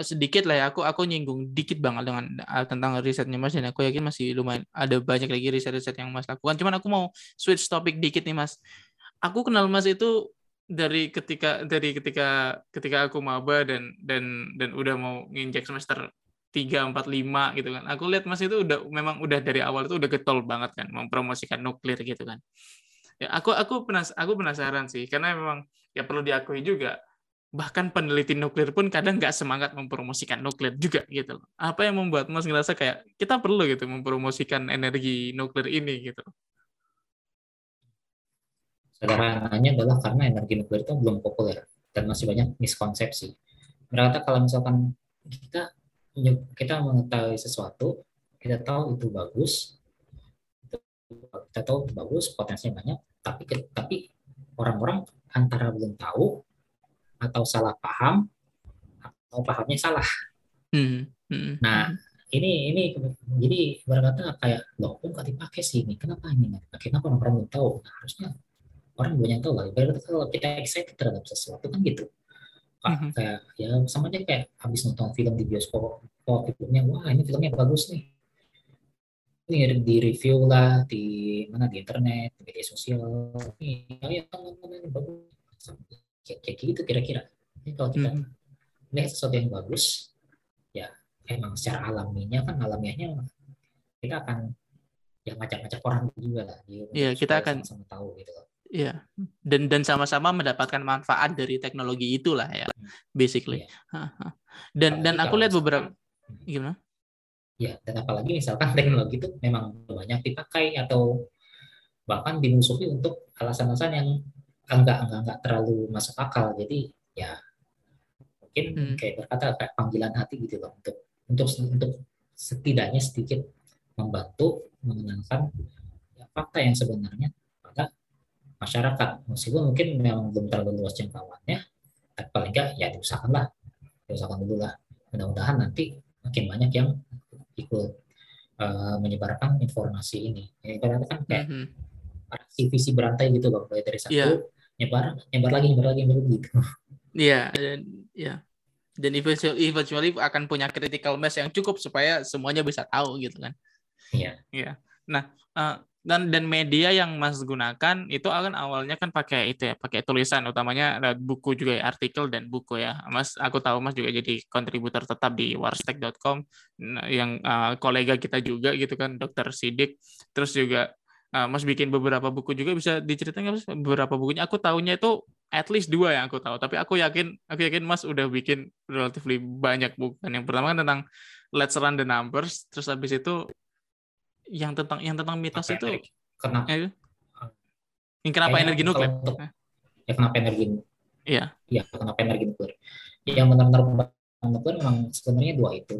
sedikit lah ya. Aku aku nyinggung dikit banget dengan uh, tentang risetnya mas dan aku yakin masih lumayan ada banyak lagi riset-riset yang mas lakukan. Cuman aku mau switch topik dikit nih mas. Aku kenal mas itu dari ketika dari ketika ketika aku maba dan dan dan udah mau nginjak semester tiga empat lima gitu kan. Aku lihat mas itu udah memang udah dari awal itu udah getol banget kan mempromosikan nuklir gitu kan ya aku aku penas aku penasaran sih karena memang ya perlu diakui juga bahkan peneliti nuklir pun kadang nggak semangat mempromosikan nuklir juga gitu apa yang membuat mas ngerasa kayak kita perlu gitu mempromosikan energi nuklir ini gitu sederhananya adalah karena energi nuklir itu belum populer dan masih banyak miskonsepsi. Mereka kalau misalkan kita kita mengetahui sesuatu kita tahu itu bagus kita tahu itu bagus potensinya banyak tapi tapi orang-orang antara belum tahu atau salah paham atau pahamnya salah hmm. Hmm. nah ini ini jadi berkata kayak loh kok nggak dipakai sih ini kenapa ini nggak dipakai kenapa orang-orang belum tahu nah, harusnya orang banyak tahu lah berarti kalau kita excited terhadap sesuatu kan gitu mm-hmm. kayak ya sama aja kayak habis nonton film di bioskop oh filmnya wah ini filmnya bagus nih ini di review lah di mana di internet di media sosial ini ya tonton ini bagus kayak, kayak gitu kira-kira ini kalau kita hmm. lihat sesuatu yang bagus ya emang secara alaminya kan alamiahnya kita akan ya ngajak-ngajak orang juga lah iya kita akan sama, -sama tahu gitu Iya, dan dan sama-sama mendapatkan manfaat dari teknologi itulah ya, hmm. basically. Iya. Dan Apalagi dan aku lihat beberapa gimana? Ya, dan apalagi misalkan teknologi itu memang banyak dipakai atau bahkan dimusuhi untuk alasan-alasan yang enggak enggak enggak terlalu masuk akal. Jadi ya mungkin hmm. kayak berkata kayak panggilan hati gitu loh untuk untuk untuk setidaknya sedikit membantu mengenalkan ya, fakta yang sebenarnya pada masyarakat. Meskipun mungkin memang belum terlalu luas jangkauannya, tapi paling enggak ya diusahakanlah, diusahakan dulu lah. Mudah-mudahan nanti makin banyak yang ikut uh, menyebarkan informasi ini. Ya, ibaratnya kan kayak mm -hmm. visi berantai gitu bang, mulai dari satu yeah. nyebar, nyebar lagi, nyebar lagi, nyebar gitu. Iya, yeah, ya. Dan eventually, eventually akan punya critical mass yang cukup supaya semuanya bisa tahu gitu kan. Iya. Yeah. Iya. Yeah. Nah, uh, dan dan media yang Mas gunakan itu akan awalnya kan pakai itu ya, pakai tulisan utamanya buku juga ya, artikel dan buku ya. Mas aku tahu Mas juga jadi kontributor tetap di warstek.com nah, yang uh, kolega kita juga gitu kan Dokter Sidik. Terus juga uh, Mas bikin beberapa buku juga bisa diceritain Mas beberapa bukunya. Aku tahunya itu at least dua yang aku tahu, tapi aku yakin aku yakin Mas udah bikin relatif banyak buku. Yang pertama kan tentang Let's Run the Numbers, terus habis itu yang tentang yang tentang mitos itu energi. kenapa ya, yang kenapa energi nuklir untuk, ya kenapa energi iya iya kenapa energi nuklir yang benar-benar nuklir memang sebenarnya dua itu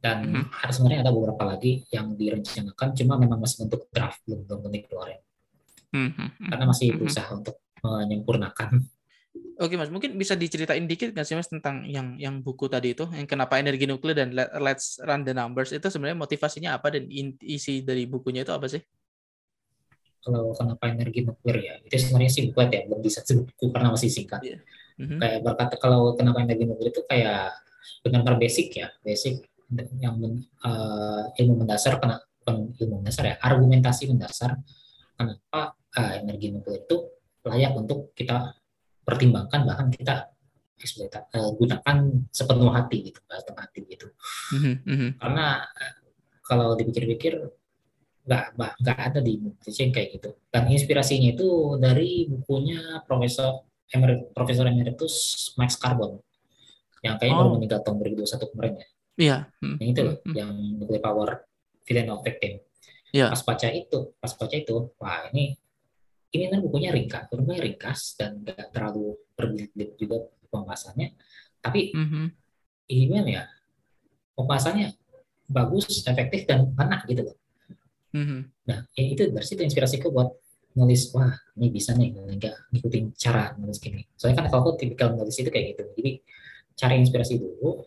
dan mm -hmm. ada sebenarnya ada beberapa lagi yang direncanakan cuma memang masih bentuk draft belum belum mm -hmm. karena masih mhm. berusaha mm -hmm. untuk menyempurnakan Oke mas, mungkin bisa diceritain dikit nggak sih mas tentang yang yang buku tadi itu, yang kenapa energi nuklir dan Let's Run the Numbers itu sebenarnya motivasinya apa dan isi dari bukunya itu apa sih? Kalau kenapa energi nuklir ya, itu sebenarnya sih buku ya, belum bisa buku karena masih singkat. Yeah. Mm-hmm. Kayak berkata kalau kenapa energi nuklir itu kayak benar-benar basic ya, basic yang uh, ilmu mendasar kena ilmu mendasar ya, argumentasi mendasar kenapa uh, energi nuklir itu layak untuk kita pertimbangkan bahkan kita uh, gunakan sepenuh hati gitu sepenuh hati gitu mm-hmm. karena uh, kalau dipikir-pikir nggak nggak ada di Indonesia kayak gitu dan inspirasinya itu dari bukunya Profesor Emerit, Profesor Emeritus Max Carbon yang kayaknya oh. baru meninggal tahun 2021 kemarin ya iya hmm. yang itu loh hmm. yang nuclear power villain of victim yeah. pas baca itu pas baca itu wah ini ini kan bukunya ringkas, bukunya ringkas dan nggak terlalu berbelit-belit juga pembahasannya. Tapi mm-hmm. ya pembahasannya bagus, efektif dan enak gitu loh. Mm-hmm. Nah ya itu dari situ inspirasiku buat nulis wah ini bisa nih nggak ngikutin cara nulis gini. Soalnya kan kalau aku tipikal nulis itu kayak gitu. Jadi cari inspirasi dulu,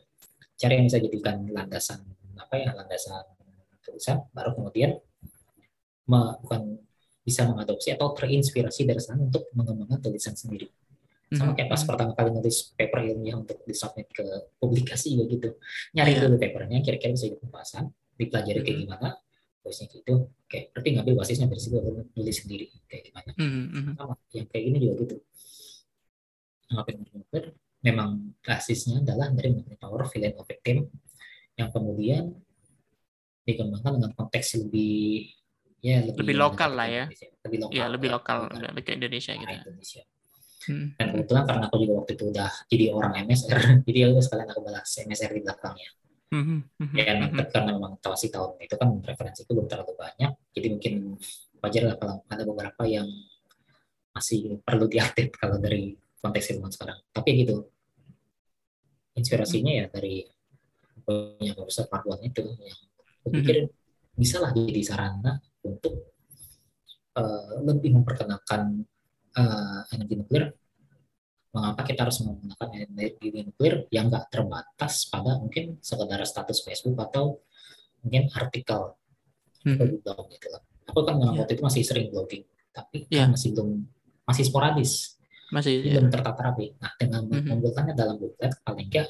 cari yang bisa jadikan landasan apa ya landasan tulisan, baru kemudian bukan bisa mengadopsi atau terinspirasi dari sana untuk mengembangkan tulisan sendiri. Sama kayak pas Mhm. pertama kali nulis paper ilmiah untuk disubmit ke publikasi juga gitu. Nyari Iya. dulu papernya, kira-kira bisa jadi pembahasan, dipelajari kayak Mhm. gimana, basisnya gitu. Kayak berarti ngambil basisnya dari situ, baru nulis sendiri kayak gimana. Mhm, mhm. Sama, yang kayak gini juga gitu. Ngapain nuklir, memang basisnya adalah dari magnet power villain of team yang kemudian dikembangkan dengan konteks lebih ya lebih, Lebih lokal lah ya. Indonesia. lebih lokal Iya, lebih ya, lokal, bukan lebih ke Indonesia gitu. arah ya. Indonesia. Mhm. Dan kebetulan karena aku juga waktu itu udah jadi orang MSR, jadi aku sekalian aku balas MSR di belakangnya. Mhm, mhm, Ya, mhm. nanti karena memang tahu sih tahun itu kan referensi itu belum terlalu banyak, jadi mungkin wajar lah kalau ada beberapa yang masih perlu diupdate kalau dari konteks ilmuwan sekarang. Tapi gitu, inspirasinya ya dari punya Profesor Marwan itu yang aku pikir bisa lah jadi sarana untuk eh, lebih memperkenalkan eh, energi nuklir mengapa kita harus menggunakan energi nuklir yang nggak terbatas pada mungkin sekedar status Facebook atau mungkin artikel Mhm. atau blog gitu lah. Aku kan Iya. waktu itu masih sering blogging, tapi Iya. kan masih belum masih sporadis, Masih belum tertata rapi. Nah dengan Mhm. mengumpulkannya dalam booklet, paling nggak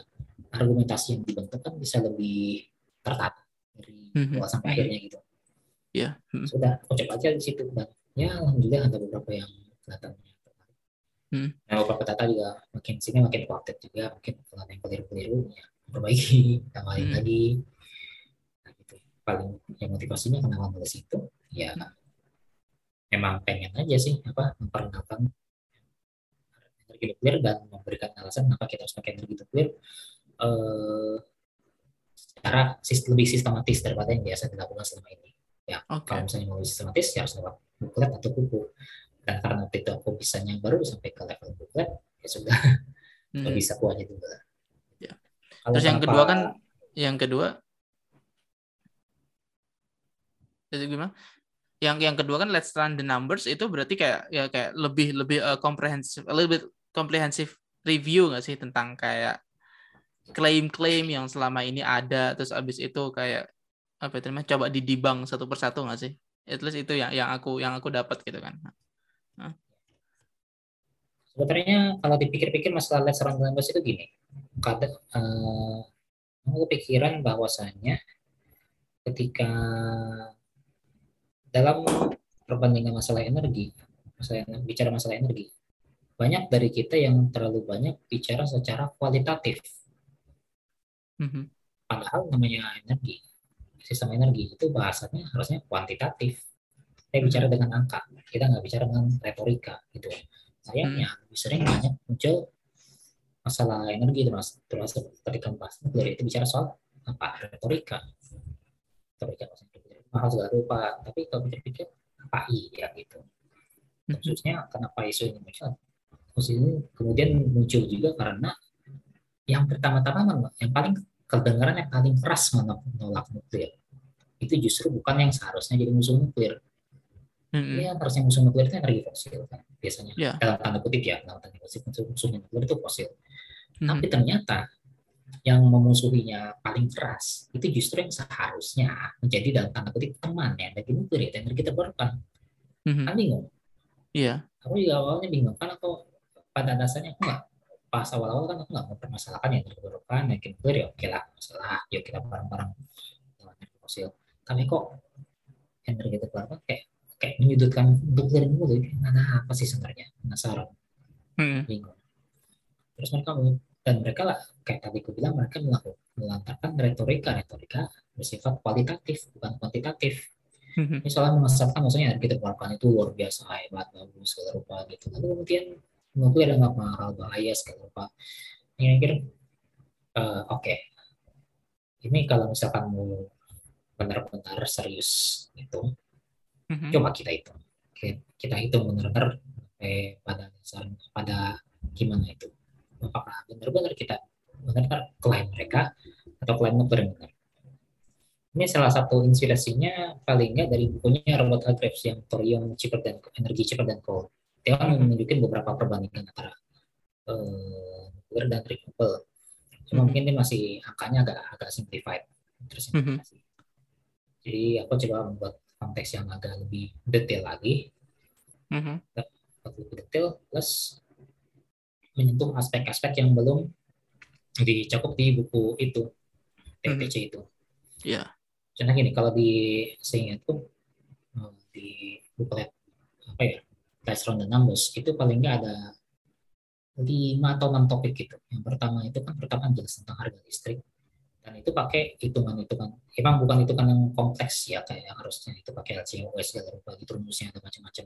argumentasi yang dibentuk kan bisa lebih tertata dari Mhm. awal sampai Mhm. akhirnya gitu. Iya. Mhm. Sudah, coba aja di situ ya alhamdulillah ada beberapa yang kelihatannya tertarik. Hmm. Nah, beberapa data juga makin sini makin update juga, mungkin kalau yang keliru-keliru ya perbaiki, tambahin Hmm. lagi. Nah, gitu. Paling yang motivasinya kenapa nulis itu ya memang pengen aja sih apa memperkenalkan energi nuklir dan memberikan alasan kenapa kita harus pakai energi nuklir eh, secara lebih sistematis daripada yang biasa dilakukan selama ini. Ya, Oke. kalau misalnya mau sistematis ya harus lewat buklet atau buku. Dan karena waktu itu aku bisanya baru sampai ke level buklet, ya sudah Mhm. lebih bisa aja juga. Ya. Kalau Terus yang kenapa- kedua kan yang kedua itu gimana? Yang yang kedua kan let's run the numbers itu berarti kayak ya kayak lebih lebih uh, little bit comprehensive review nggak sih tentang kayak klaim-klaim yang selama ini ada terus abis itu kayak apa itu namanya coba didibang satu persatu nggak sih? At least itu yang yang aku yang aku dapat gitu kan. Sebenarnya kalau dipikir-pikir masalah the numbers itu gini, kadang eh, aku pikiran bahwasannya ketika dalam perbandingan masalah energi, masalah bicara masalah energi, banyak dari kita yang terlalu banyak bicara secara kualitatif. Mhm. Padahal namanya energi, sistem energi itu bahasanya harusnya kuantitatif. Kita bicara dengan angka, kita nggak bicara dengan retorika gitu. Sayangnya lebih sering banyak muncul masalah energi termasuk termasuk ketika membahas nuklir itu bicara soal apa retorika retorika mahal segala rupa tapi kalau pikir-pikir apa iya gitu Mhm. khususnya kenapa isu ini muncul khusus ini kemudian muncul juga karena yang pertama-tama yang paling kedengaran yang paling keras menolak nuklir itu justru bukan yang seharusnya jadi musuh nuklir Mhm. Iya, harusnya musuh nuklir itu energi fosil kan biasanya Ya. dalam tanda kutip ya dalam tanda kutip musuh musuhnya nuklir itu fosil Mhm. tapi ternyata yang memusuhinya paling keras itu justru yang seharusnya menjadi dalam tanda kutip teman ya energi nuklir ya energi terbarukan Mhm. kan bingung Iya. aku juga awalnya bingung kan aku pada dasarnya aku nggak pas awal-awal kan aku nggak mempermasalahkan yang terbarukan energi nuklir ya oke lah masalah. Yuk kita bareng-bareng. Dengan energi fosil tapi kok energi terbarukan kayak kayak menyudutkan nuklir dulu ada apa sih sebenarnya? Penasaran. Mhm. bingung. Terus mereka dan mereka lah kayak tadi aku bilang mereka melakukan melantarkan retorika retorika bersifat kualitatif bukan kuantitatif. Ini soalnya memasarkan maksudnya kita keluarkan itu luar biasa hebat bagus segala rupa gitu. Lalu kemudian nuklir ada nggak mahal bahaya segala rupa ini kira eh, oke. Ini kalau misalkan mau benar-benar serius itu Mhm. coba kita hitung. Kita hitung benar-benar eh, pada dasar pada gimana itu. Apakah benar-benar kita benar-benar klaim mereka atau klaim nuklir yang benar ini salah satu inspirasinya paling nggak dari bukunya Robert Hargraves yang thorium cheaper than energi cheaper than coal kan Mhm. menunjukin beberapa perbandingan antara nuklir dan renewable cuma Mhm. mungkin dia masih angkanya agak agak simplified tersimplifikasi jadi aku coba membuat konteks yang agak lebih detail lagi Mhm. lebih detail plus menyentuh aspek-aspek yang belum dicakup di buku itu TPC itu. Iya. Contoh gini, kalau di seingatku eh, di buku apa ya, Test Round the Numbers itu paling nggak ada lima atau enam topik gitu. Yang pertama itu kan pertama jelas tentang harga listrik dan itu pakai hitungan-hitungan. Emang bukan hitungan yang kompleks ya kayak yang harusnya itu pakai LCOS segala rupa gitu rumusnya ada macam-macam.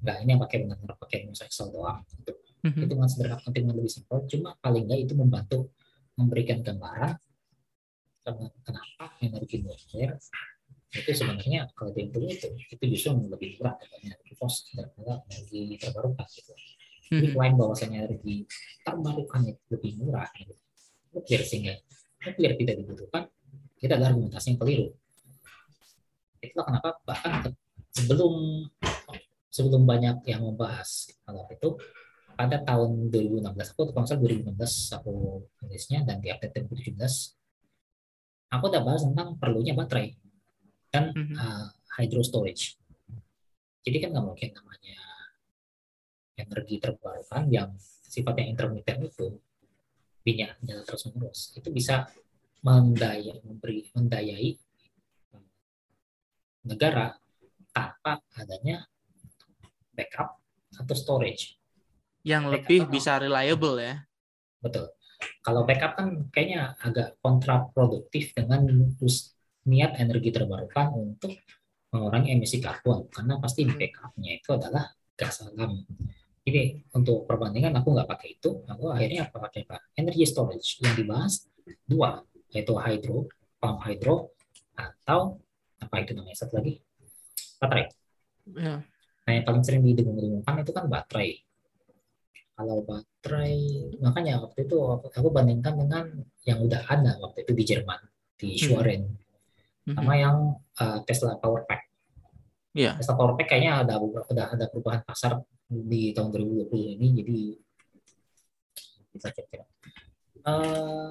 Enggak, ini yang pakai benar-benar pakai rumus Excel doang. Itu Mhm. hitungan sederhana hitungan lebih simpel, cuma paling nggak itu membantu memberikan gambaran ken- kenapa energi nuklir itu sebenarnya kalau dihitung itu itu justru lebih murah energi fosil daripada energi terbarukan gitu. Jadi Mhm. selain bahwasanya energi terbarukan itu lebih murah, gitu, nuklir sehingga nuklir tidak dibutuhkan, itu adalah argumentasi yang keliru. Itulah kenapa bahkan sebelum sebelum banyak yang membahas kalau itu pada tahun 2016 aku kalau nggak salah 2016 aku tulisnya dan di update 2017 aku udah bahas tentang perlunya baterai dan Mhm. uh, hydro storage. Jadi kan nggak mungkin namanya energi terbarukan yang sifatnya intermittent itu minyak jalan terus menerus itu bisa mendaya memberi mendayai um, negara tanpa adanya backup atau storage. Yang Backup lebih apa? bisa reliable ya. Betul. Kalau backup kan kayaknya agak kontraproduktif dengan niat energi terbarukan untuk mengurangi emisi karbon karena pasti Hmm. backupnya itu adalah gas alam. Jadi untuk perbandingan aku nggak pakai itu, aku akhirnya apa pakai apa? Energy storage yang dibahas dua, yaitu hydro, pump hydro, atau apa itu namanya satu lagi baterai. Ya. Nah yang paling sering didengung-dengungkan itu kan baterai. Kalau baterai, makanya waktu itu aku, bandingkan dengan yang udah ada waktu itu di Jerman, di Schwerin, Mhm. Sama yang uh, Tesla Power Pack. Iya. Tesla Power Pack kayaknya ada beberapa- udah ada perubahan pasar di tahun 2020 ini, jadi bisa kira-kira. Eh,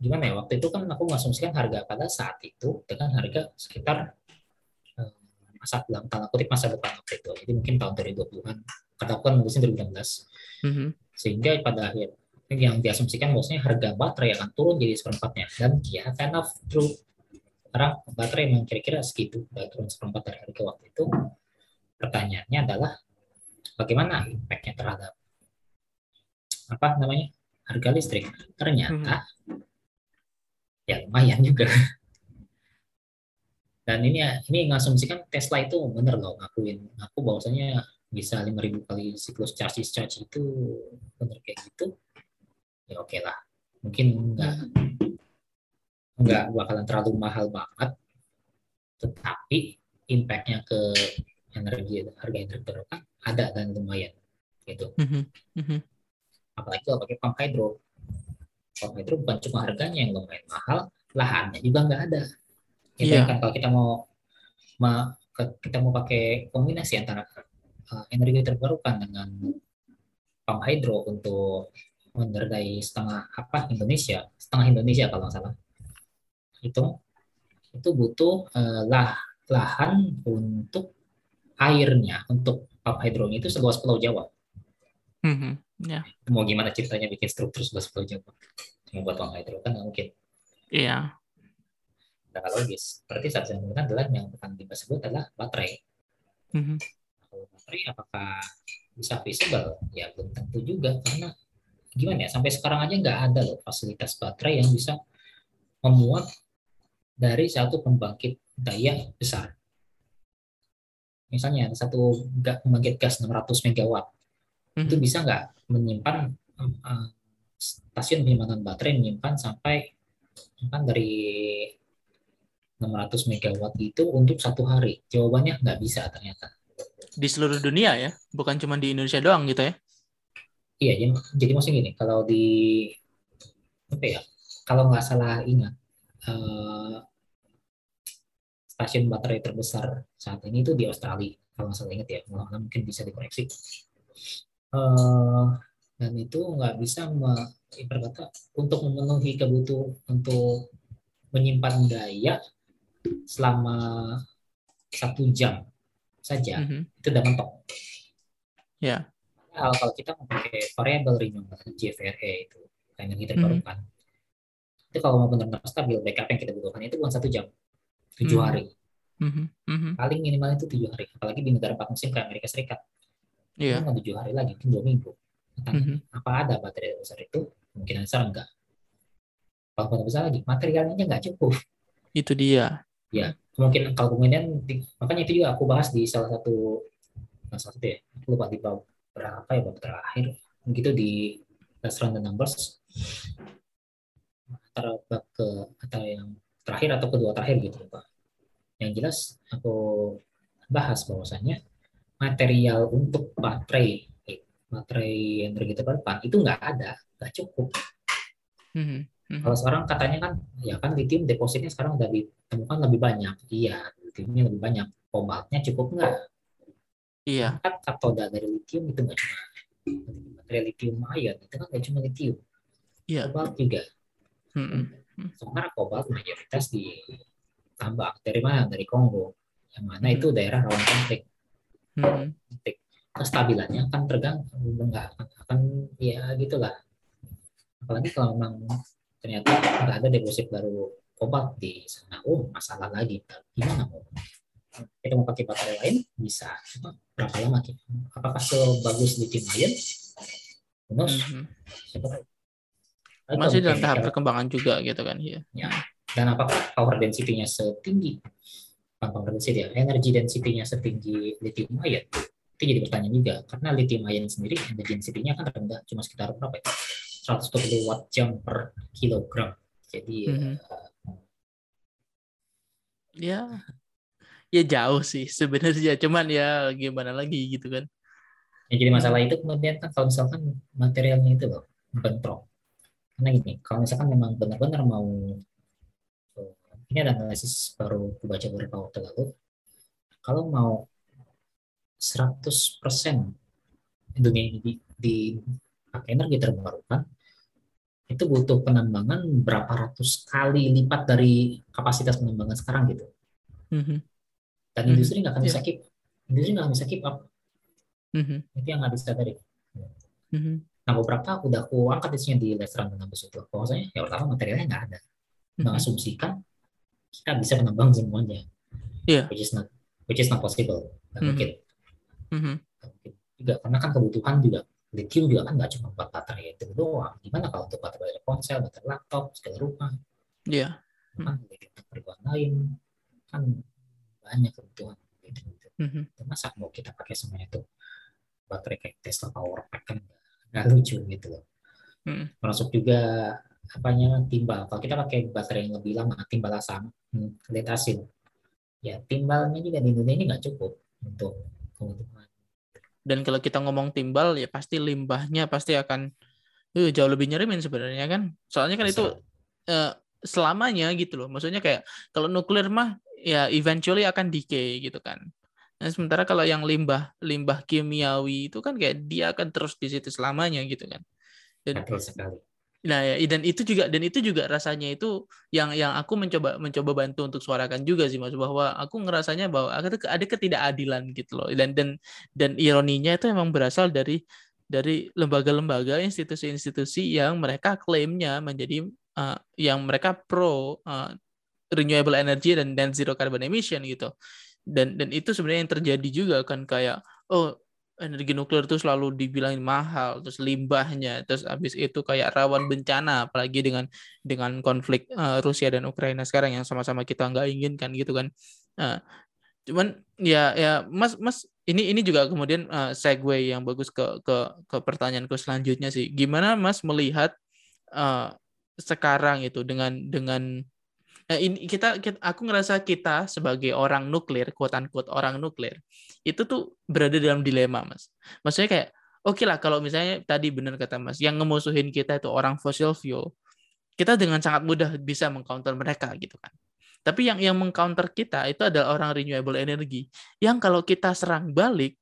gimana ya waktu itu kan aku mengasumsikan harga pada saat itu dengan harga sekitar eh, masa dalam tanda kutip masa depan waktu itu. Jadi mungkin tahun 2020-an. Kata aku kan nulisnya 2016. Mhm. Sehingga pada akhir yang diasumsikan bahwasanya harga baterai akan turun jadi seperempatnya. Dan ya kind of true. Sekarang baterai memang kira-kira segitu, udah turun seperempat dari harga waktu itu. Pertanyaannya adalah bagaimana impact-nya terhadap apa namanya harga listrik? Ternyata ya lumayan juga. Dan ini ini ngasumsikan Tesla itu bener loh ngakuin aku bahwasanya bisa 5000 kali siklus charge discharge itu bener kayak gitu. Ya oke lah. Mungkin enggak enggak bakalan terlalu mahal banget. Tetapi impact-nya ke energi harga energi terbarukan ada dan lumayan gitu. Mhm. Mhm. Apalagi kalau pakai pump hydro. Pump hydro bukan cuma harganya yang lumayan mahal, lahannya juga nggak ada. Ya, Iya. bayangkan kalau kita mau ma- kita mau pakai kombinasi antara uh, energi terbarukan dengan pump hydro untuk menderdai setengah apa Indonesia, setengah Indonesia kalau nggak salah. Itu itu butuh uh, lah lahan untuk airnya untuk pump hydronya itu seluas Pulau Jawa. Mhm. Ya. Mau gimana ceritanya bikin struktur seluas Pulau Jawa? Cuma buat pump hydro kan nggak mungkin. Iya. Nggak logis. Berarti saat yang menggunakan adalah yang akan disebut adalah baterai. Mhm. kalau baterai apakah bisa visible ya belum tentu juga karena gimana ya sampai sekarang aja nggak ada loh fasilitas baterai yang bisa memuat dari satu pembangkit daya besar. Misalnya satu pembangkit gas 600 megawatt. Itu Mhm. bisa nggak menyimpan eh, stasiun penyimpanan baterai menyimpan sampai kan dari 600 megawatt itu untuk satu hari? Jawabannya nggak bisa ternyata. Di seluruh dunia ya, bukan cuma di Indonesia doang gitu ya. Iya, jadi, jadi maksudnya gini, kalau di apa ya, kalau nggak salah ingat, eh, stasiun baterai terbesar saat ini itu di Australia, kalau nggak salah ingat ya, mungkin bisa dikoreksi. Eh, dan itu nggak bisa me- ibarat kata, untuk memenuhi kebutuhan untuk menyimpan daya selama satu jam saja Mhm. itu udah mentok Ya. Kalau, kalau kita memakai variable renewable JVRE itu energi terbarukan, hmm. Itu kalau mau benar-benar stabil backup yang kita butuhkan itu bukan satu jam, tujuh hmm. hari. Hmm. Hmm. Paling minimal itu tujuh hari, apalagi di negara empat musim kayak Amerika Serikat. Yeah. tujuh hari lagi, itu dua minggu. hmm. apa ada baterai besar itu? Mungkin besar enggak. Kalau baterai besar lagi, materialnya nggak cukup. Itu dia. Ya, mungkin kalau kemudian makanya itu juga aku bahas di salah satu salah satu ya, aku lupa di berapa ya bab terakhir, begitu di Let's Run the Numbers antara bab ke atau yang terakhir atau kedua terakhir gitu pak. Yang jelas aku bahas bahwasanya material untuk baterai baterai energi terbarukan itu nggak ada, nggak cukup. Mm -hmm. Kalau sekarang katanya kan, ya kan lithium depositnya sekarang udah ditemukan lebih banyak. Iya, lithiumnya lebih banyak. Kobaltnya cukup nggak? Iya. Kan katoda dari lithium itu nggak cuma baterai lithium ion, itu kan nggak cuma lithium. Iya. Kobalt juga. Mm -hmm. Sementara kobalt mayoritas ditambah dari mana? Dari Kongo, yang mana itu daerah rawan konflik. Mm -hmm. Kestabilannya kan tergantung, nggak akan, akan ya gitulah. Apalagi kalau memang ternyata nggak ada deposit baru kobalt di sana. Oh, masalah lagi. Gimana mau? Kita mau pakai baterai lain bisa. Cuma berapa lama kita? Apakah sebagus lithium ion? Bonus. Mm -hmm. Masih dalam tahap perkembangan juga gitu kan ya. ya. Dan apakah power density-nya setinggi power density ya, energy density-nya setinggi lithium ion? Itu jadi pertanyaan juga karena lithium ion sendiri energy density-nya kan rendah, cuma sekitar berapa ya? 120 watt jam per kilogram. Jadi mm -hmm. ya ya jauh sih sebenarnya cuman ya gimana lagi gitu kan. Yang jadi masalah itu kemudian kan kalau misalkan materialnya itu loh bentrok. Karena gini, kalau misalkan memang benar-benar mau ini ada analisis baru aku baca beberapa waktu lalu. Kalau mau 100% dunia ini di, di pakai energi terbarukan itu butuh penambangan berapa ratus kali lipat dari kapasitas penambangan sekarang gitu. Mm-hmm. Dan mm-hmm. industri nggak akan bisa yeah. keep, industri nggak bisa keep up. Mm-hmm. Itu yang nggak bisa tadi. Mm-hmm. Nah beberapa udah aku angkat di sini di restoran penambang itu. Bahwasanya ya pertama materialnya nggak ada. Mm-hmm. Mengasumsikan kita bisa menambang semuanya. Yeah. Which is not which is not possible. Nggak mm-hmm. mungkin. Mm-hmm. Juga karena kan kebutuhan juga lithium juga kan nggak cuma buat baterai itu doang. Gimana kalau untuk baterai ponsel, baterai laptop, segala rumah? Iya. Yeah. Kan keperluan lain kan banyak kebutuhan gitu. Mm-hmm. Masa mau kita pakai semuanya itu baterai kayak Tesla Power Pack kan nggak lucu gitu loh. Mm. Termasuk juga apanya timbal. Kalau kita pakai baterai yang lebih lama, timbal asam, hmm, lead asin. Ya timbalnya juga di dunia ini nggak cukup untuk kebutuhan dan kalau kita ngomong timbal ya pasti limbahnya pasti akan uh, jauh lebih nyerimin sebenarnya kan soalnya kan itu uh, selamanya gitu loh maksudnya kayak kalau nuklir mah ya eventually akan decay gitu kan nah sementara kalau yang limbah limbah kimiawi itu kan kayak dia akan terus di situ selamanya gitu kan dan Betul sekali Nah, ya, dan itu juga dan itu juga rasanya itu yang yang aku mencoba mencoba bantu untuk suarakan juga sih Mas bahwa aku ngerasanya bahwa ada ketidakadilan gitu loh. Dan dan dan ironinya itu memang berasal dari dari lembaga-lembaga, institusi-institusi yang mereka klaimnya menjadi uh, yang mereka pro uh, renewable energy dan dan zero carbon emission gitu. Dan dan itu sebenarnya yang terjadi juga kan kayak oh energi nuklir itu selalu dibilangin mahal, terus limbahnya, terus habis itu kayak rawan bencana, apalagi dengan dengan konflik uh, Rusia dan Ukraina sekarang yang sama-sama kita nggak inginkan gitu kan. Uh, cuman ya ya Mas Mas ini ini juga kemudian uh, segue yang bagus ke ke ke pertanyaanku selanjutnya sih. Gimana Mas melihat uh, sekarang itu dengan dengan ini kita, kita aku ngerasa kita sebagai orang nuklir, quote unquote orang nuklir, itu tuh berada dalam dilema, Mas. Maksudnya kayak oke okay lah kalau misalnya tadi benar kata Mas, yang ngemusuhin kita itu orang fossil fuel, kita dengan sangat mudah bisa mengcounter mereka gitu kan. Tapi yang yang mengcounter kita itu adalah orang renewable energy, yang kalau kita serang balik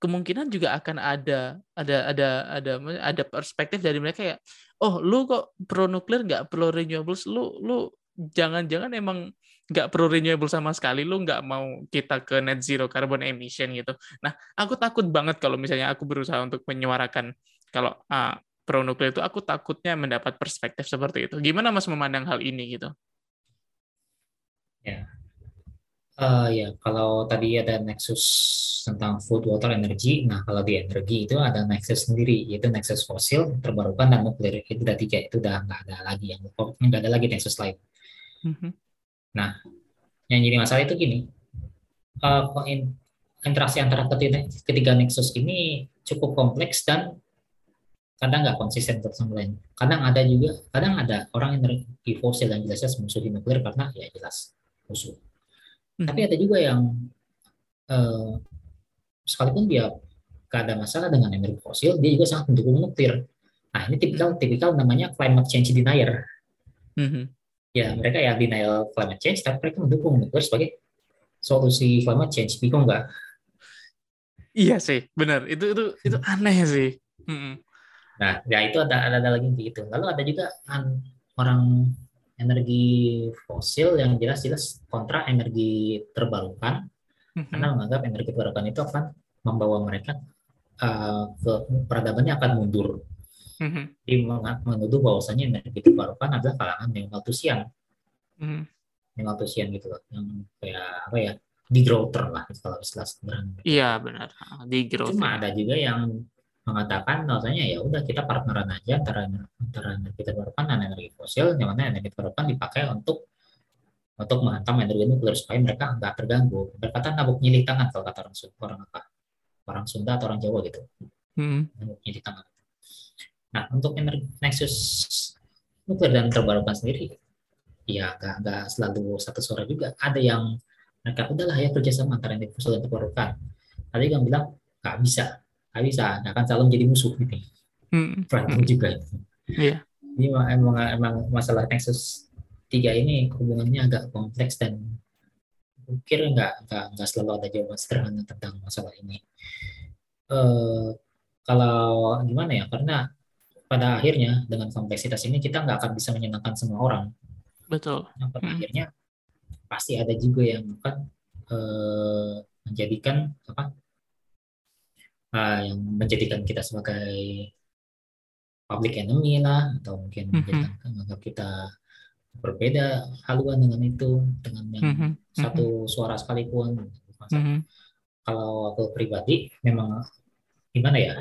kemungkinan juga akan ada ada ada ada ada perspektif dari mereka ya oh lu kok pro nuklir nggak pro renewables lu lu jangan-jangan emang nggak perlu renewable sama sekali, lu nggak mau kita ke net zero carbon emission gitu. Nah, aku takut banget kalau misalnya aku berusaha untuk menyuarakan kalau uh, pro nuklir itu, aku takutnya mendapat perspektif seperti itu. Gimana Mas memandang hal ini gitu? Ya, uh, ya kalau tadi ada nexus tentang food, water, energy. Nah, kalau di energi itu ada nexus sendiri, yaitu nexus fosil, terbarukan, dan nuklir. Itu udah tiga, itu udah nggak ada lagi yang nggak ada lagi nexus lain. Mm -hmm. Nah, yang jadi masalah itu gini, uh, interaksi antara ketiga, ketiga nexus ini cukup kompleks dan kadang nggak konsisten satu sama lain. Kadang ada juga, kadang ada orang yang energi fosil yang jelasnya musuh di nuklir karena ya jelas musuh. Hmm. Tapi ada juga yang uh, sekalipun dia gak ada masalah dengan energi fosil, dia juga sangat mendukung nuklir. Nah ini tipikal tipikal namanya climate change denier. Hmm ya mereka ya denial climate change tapi mereka mendukung nuklir sebagai solusi climate change. Bingung nggak? Iya sih benar. Itu itu itu aneh sih. Hmm. nah ya itu ada ada, ada lagi gitu. Lalu ada juga an, orang energi fosil yang jelas-jelas kontra energi terbarukan. Hmm. karena menganggap energi terbarukan itu akan membawa mereka uh, ke peradabannya akan mundur Mm-hmm. Jadi menuduh bahwasannya energi terbarukan adalah kalangan yang Malthusian. Mm-hmm. Yang Malthusian gitu loh. Yang kayak apa ya, degrowther lah kalau istilah sederhana. Iya benar, degrowther. Cuma ada juga yang mengatakan bahwasanya ya udah kita partneran aja antara antara energi terbarukan dan energi fosil, yang mana energi terbarukan dipakai untuk untuk menghantam energi nuklir supaya mereka nggak terganggu. Berkata nabuk nyilih tangan kalau kata orang orang apa orang Sunda atau orang Jawa gitu. Hmm. Nabuk nyilih tangan. Nah, untuk energi nexus nuklir dan terbarukan sendiri, ya nggak nggak selalu satu suara juga. Ada yang mereka udahlah ya kerjasama antara energi fosil dan terbarukan. Ada yang bilang nggak bisa, nggak bisa, nggak akan selalu menjadi musuh gitu. Hmm. Berantem juga. Iya. Ini emang, emang masalah nexus tiga ini hubungannya agak kompleks dan pikir nggak nggak nggak selalu ada jawaban sederhana tentang masalah ini. Uh, kalau gimana ya? Karena pada akhirnya dengan kompleksitas ini kita nggak akan bisa menyenangkan semua orang. Betul. Nah, pada hmm. akhirnya pasti ada juga yang akan uh, menjadikan apa uh, yang menjadikan kita sebagai public enemy lah atau mungkin hmm. menjadikan menganggap kita berbeda haluan dengan itu dengan yang mm -hmm. satu suara sekalipun. Mm -hmm. Kalau aku pribadi memang gimana ya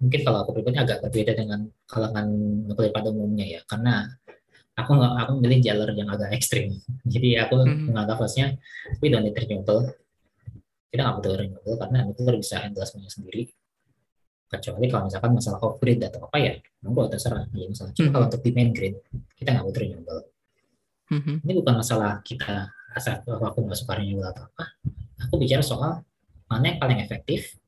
mungkin kalau aku pribadi agak berbeda dengan kalangan nuklir pada umumnya ya. Karena aku nggak aku memilih jalur yang agak ekstrim. Jadi aku hmm. menganggap harusnya we don't need renewable kita nggak butuh renewable karena nuklir bisa handle semuanya sendiri. Kecuali kalau misalkan masalah off grid atau apa ya monggo terserah. Ya misalnya. Cuma hmm. kalau untuk di main grid kita nggak butuh renewable hmm. ini bukan masalah kita asal aku nggak suka renewable atau apa. Aku bicara soal mana yang paling efektif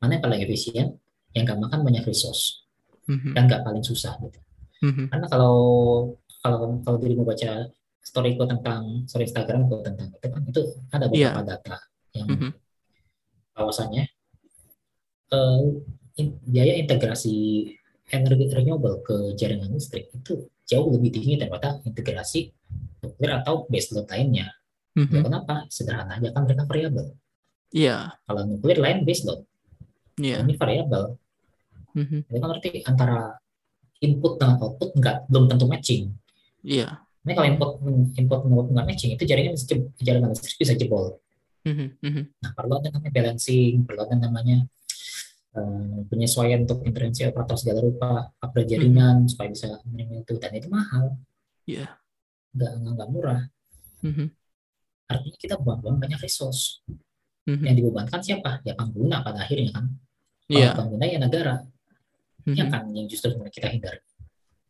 mana yang paling efisien yang gak makan banyak resource mm-hmm. dan gak paling susah gitu. Mm-hmm. Karena kalau kalau kalau dirimu baca storyku tentang story Instagramku tentang itu kan itu ada beberapa yeah. data yang mm-hmm. kawasannya uh, in, biaya integrasi energi renewable ke jaringan listrik itu jauh lebih tinggi daripada integrasi nuklir atau baseload lainnya. Mm-hmm. Ya, kenapa? Sederhana aja kan mereka variabel. Iya. Yeah. Kalau nuklir lain baseload. Yeah. Ini variabel. Mm-hmm. Jadi kan berarti antara input dengan output nggak belum tentu matching. Iya. Yeah. Ini kalau input input nggak matching itu jaringan bisa jaringan listrik bisa jebol. Mm-hmm. Nah perlu ada namanya balancing, perlu ada namanya uh, penyesuaian untuk intervensi operator segala rupa, upgrade jaringan mm-hmm. supaya bisa menerima itu dan itu mahal. Iya. Yeah. Nggak nggak murah. Mm-hmm. Artinya kita buang-buang banyak resource. Mm-hmm. Yang dibebankan siapa? Ya pengguna pada akhirnya kan. Kalau yeah. pengguna ya negara mm-hmm. yang kan yang justru kita hindari.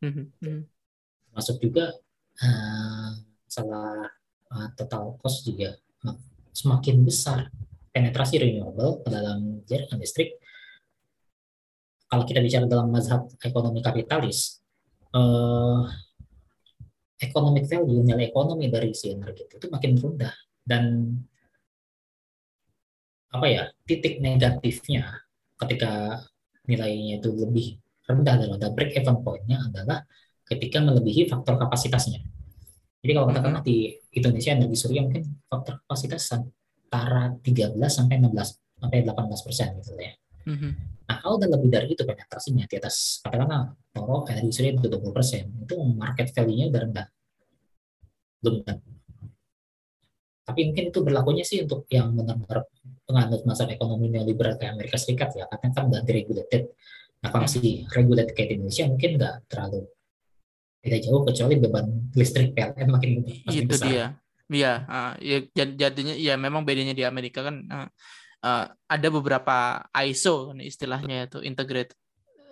Mm-hmm. Masuk juga uh, masalah uh, total cost juga semakin besar penetrasi renewable ke dalam jaringan listrik. Kalau kita bicara dalam mazhab ekonomi kapitalis, uh, economic value, nilai ekonomi dari si energi itu makin rendah dan apa ya titik negatifnya ketika nilainya itu lebih rendah daripada break even point-nya adalah ketika melebihi faktor kapasitasnya. Jadi kalau katakanlah di Indonesia energi surya mungkin faktor kapasitas antara 13 sampai 16 sampai 18 persen gitu ya. Mm-hmm. Nah kalau udah lebih dari itu penetrasinya di atas katakanlah toro energi surya itu 20 persen itu market value-nya udah rendah. Belum Tapi mungkin itu berlakunya sih untuk yang benar-benar penganut masa ekonomi neoliberal kayak Amerika Serikat ya, karena kan udah deregulated. Nah kalau masih regulated kayak di Indonesia mungkin nggak terlalu tidak jauh kecuali beban listrik PLN makin, makin itu besar. dia Iya, uh, ya jadinya ya memang bedanya di Amerika kan uh, uh, ada beberapa ISO istilahnya itu integrate uh,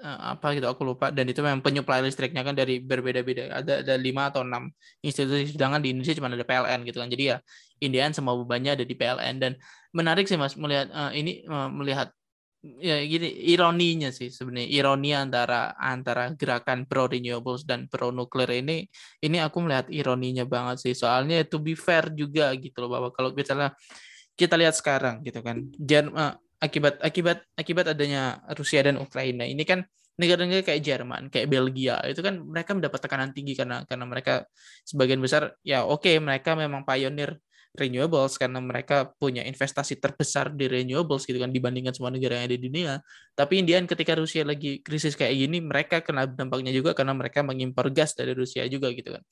apa gitu aku lupa. Dan itu memang penyuplai listriknya kan dari berbeda-beda. Ada ada lima atau enam institusi. Sedangkan di Indonesia cuma ada PLN gitu kan. Jadi ya Indian semua bebannya ada di PLN dan menarik sih mas melihat uh, ini uh, melihat ya gini ironinya sih sebenarnya. Ironi antara antara gerakan pro renewables dan pro nuklir ini ini aku melihat ironinya banget sih. Soalnya to be fair juga gitu loh bahwa kalau misalnya kita lihat sekarang gitu kan Jerman akibat akibat akibat adanya Rusia dan Ukraina ini kan negara-negara kayak Jerman, kayak Belgia itu kan mereka mendapat tekanan tinggi karena karena mereka sebagian besar ya oke okay, mereka memang pionir renewables karena mereka punya investasi terbesar di renewables gitu kan dibandingkan semua negara yang ada di dunia. Tapi Indian ketika Rusia lagi krisis kayak gini, mereka kena dampaknya juga karena mereka mengimpor gas dari Rusia juga gitu kan.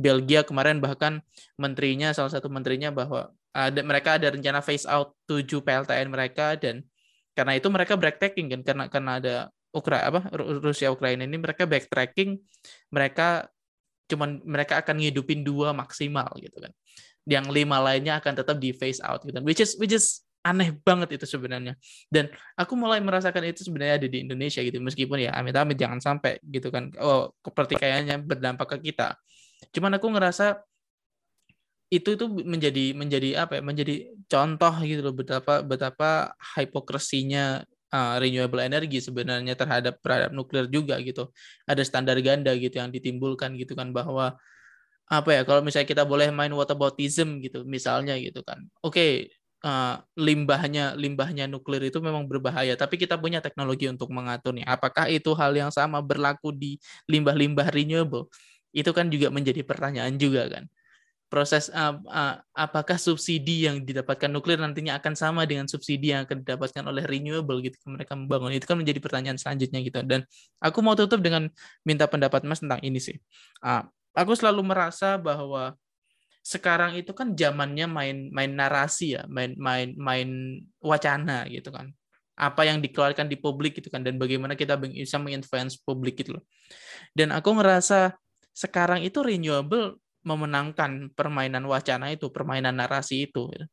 Belgia kemarin bahkan menterinya salah satu menterinya bahwa ada mereka ada rencana phase out 7 PLTN mereka dan karena itu mereka breathtaking kan karena karena ada Ukraina apa Rusia Ukraina ini mereka backtracking mereka cuman mereka akan ngidupin dua maksimal gitu kan. Yang lima lainnya akan tetap di phase out gitu which is which is aneh banget itu sebenarnya. Dan aku mulai merasakan itu sebenarnya ada di Indonesia gitu meskipun ya amit-amit jangan sampai gitu kan. Oh pertikaiannya berdampak ke kita. Cuman aku ngerasa itu itu menjadi menjadi apa ya menjadi contoh gitu loh betapa betapa hipokresinya uh, renewable energy sebenarnya terhadap terhadap nuklir juga gitu. Ada standar ganda gitu yang ditimbulkan gitu kan bahwa apa ya kalau misalnya kita boleh main whataboutism gitu misalnya gitu kan. Oke okay, uh, limbahnya limbahnya nuklir itu memang berbahaya tapi kita punya teknologi untuk mengaturnya apakah itu hal yang sama berlaku di limbah-limbah renewable? Itu kan juga menjadi pertanyaan juga kan proses uh, uh, apakah subsidi yang didapatkan nuklir nantinya akan sama dengan subsidi yang akan didapatkan oleh renewable gitu mereka membangun itu kan menjadi pertanyaan selanjutnya gitu dan aku mau tutup dengan minta pendapat mas tentang ini sih uh, aku selalu merasa bahwa sekarang itu kan zamannya main main narasi ya, main main main wacana gitu kan. Apa yang dikeluarkan di publik gitu kan dan bagaimana kita bisa menginfluence publik gitu loh. Dan aku ngerasa sekarang itu renewable memenangkan permainan wacana itu, permainan narasi itu. Gitu.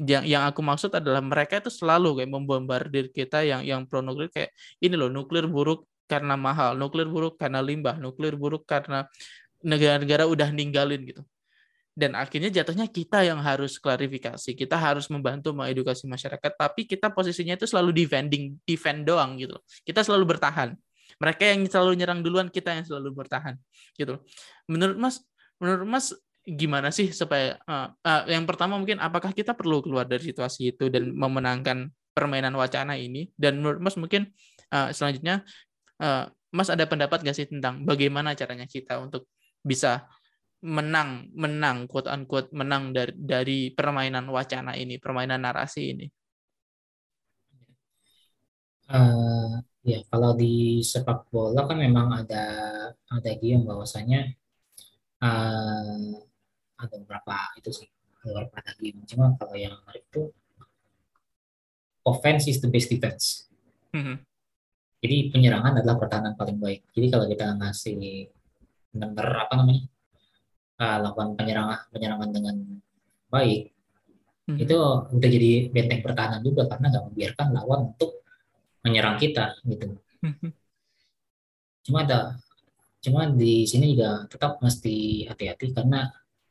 Yang yang aku maksud adalah mereka itu selalu kayak membombardir kita yang yang pro nuklir kayak ini loh nuklir buruk karena mahal, nuklir buruk karena limbah, nuklir buruk karena negara-negara udah ninggalin gitu. Dan akhirnya jatuhnya kita yang harus klarifikasi, kita harus membantu mengedukasi masyarakat, tapi kita posisinya itu selalu defending, defend doang gitu. Kita selalu bertahan. Mereka yang selalu nyerang duluan, kita yang selalu bertahan gitu. Menurut Mas, menurut Mas gimana sih supaya uh, uh, yang pertama mungkin apakah kita perlu keluar dari situasi itu dan memenangkan permainan wacana ini? Dan menurut Mas mungkin uh, selanjutnya uh, Mas ada pendapat gak sih tentang bagaimana caranya kita untuk bisa menang menang quote unquote menang dari dari permainan wacana ini permainan narasi ini? Uh, ya kalau di sepak bola kan memang ada ada game bahwasanya uh, ada beberapa itu sih beberapa game cuma kalau yang menarik itu offense is the best defense mm -hmm. jadi penyerangan adalah pertahanan paling baik jadi kalau kita ngasih benar apa namanya uh, lakukan penyerangan penyerangan dengan baik hmm. itu udah jadi benteng pertahanan juga karena nggak membiarkan lawan untuk menyerang kita gitu hmm. cuma ada cuma di sini juga tetap mesti hati-hati karena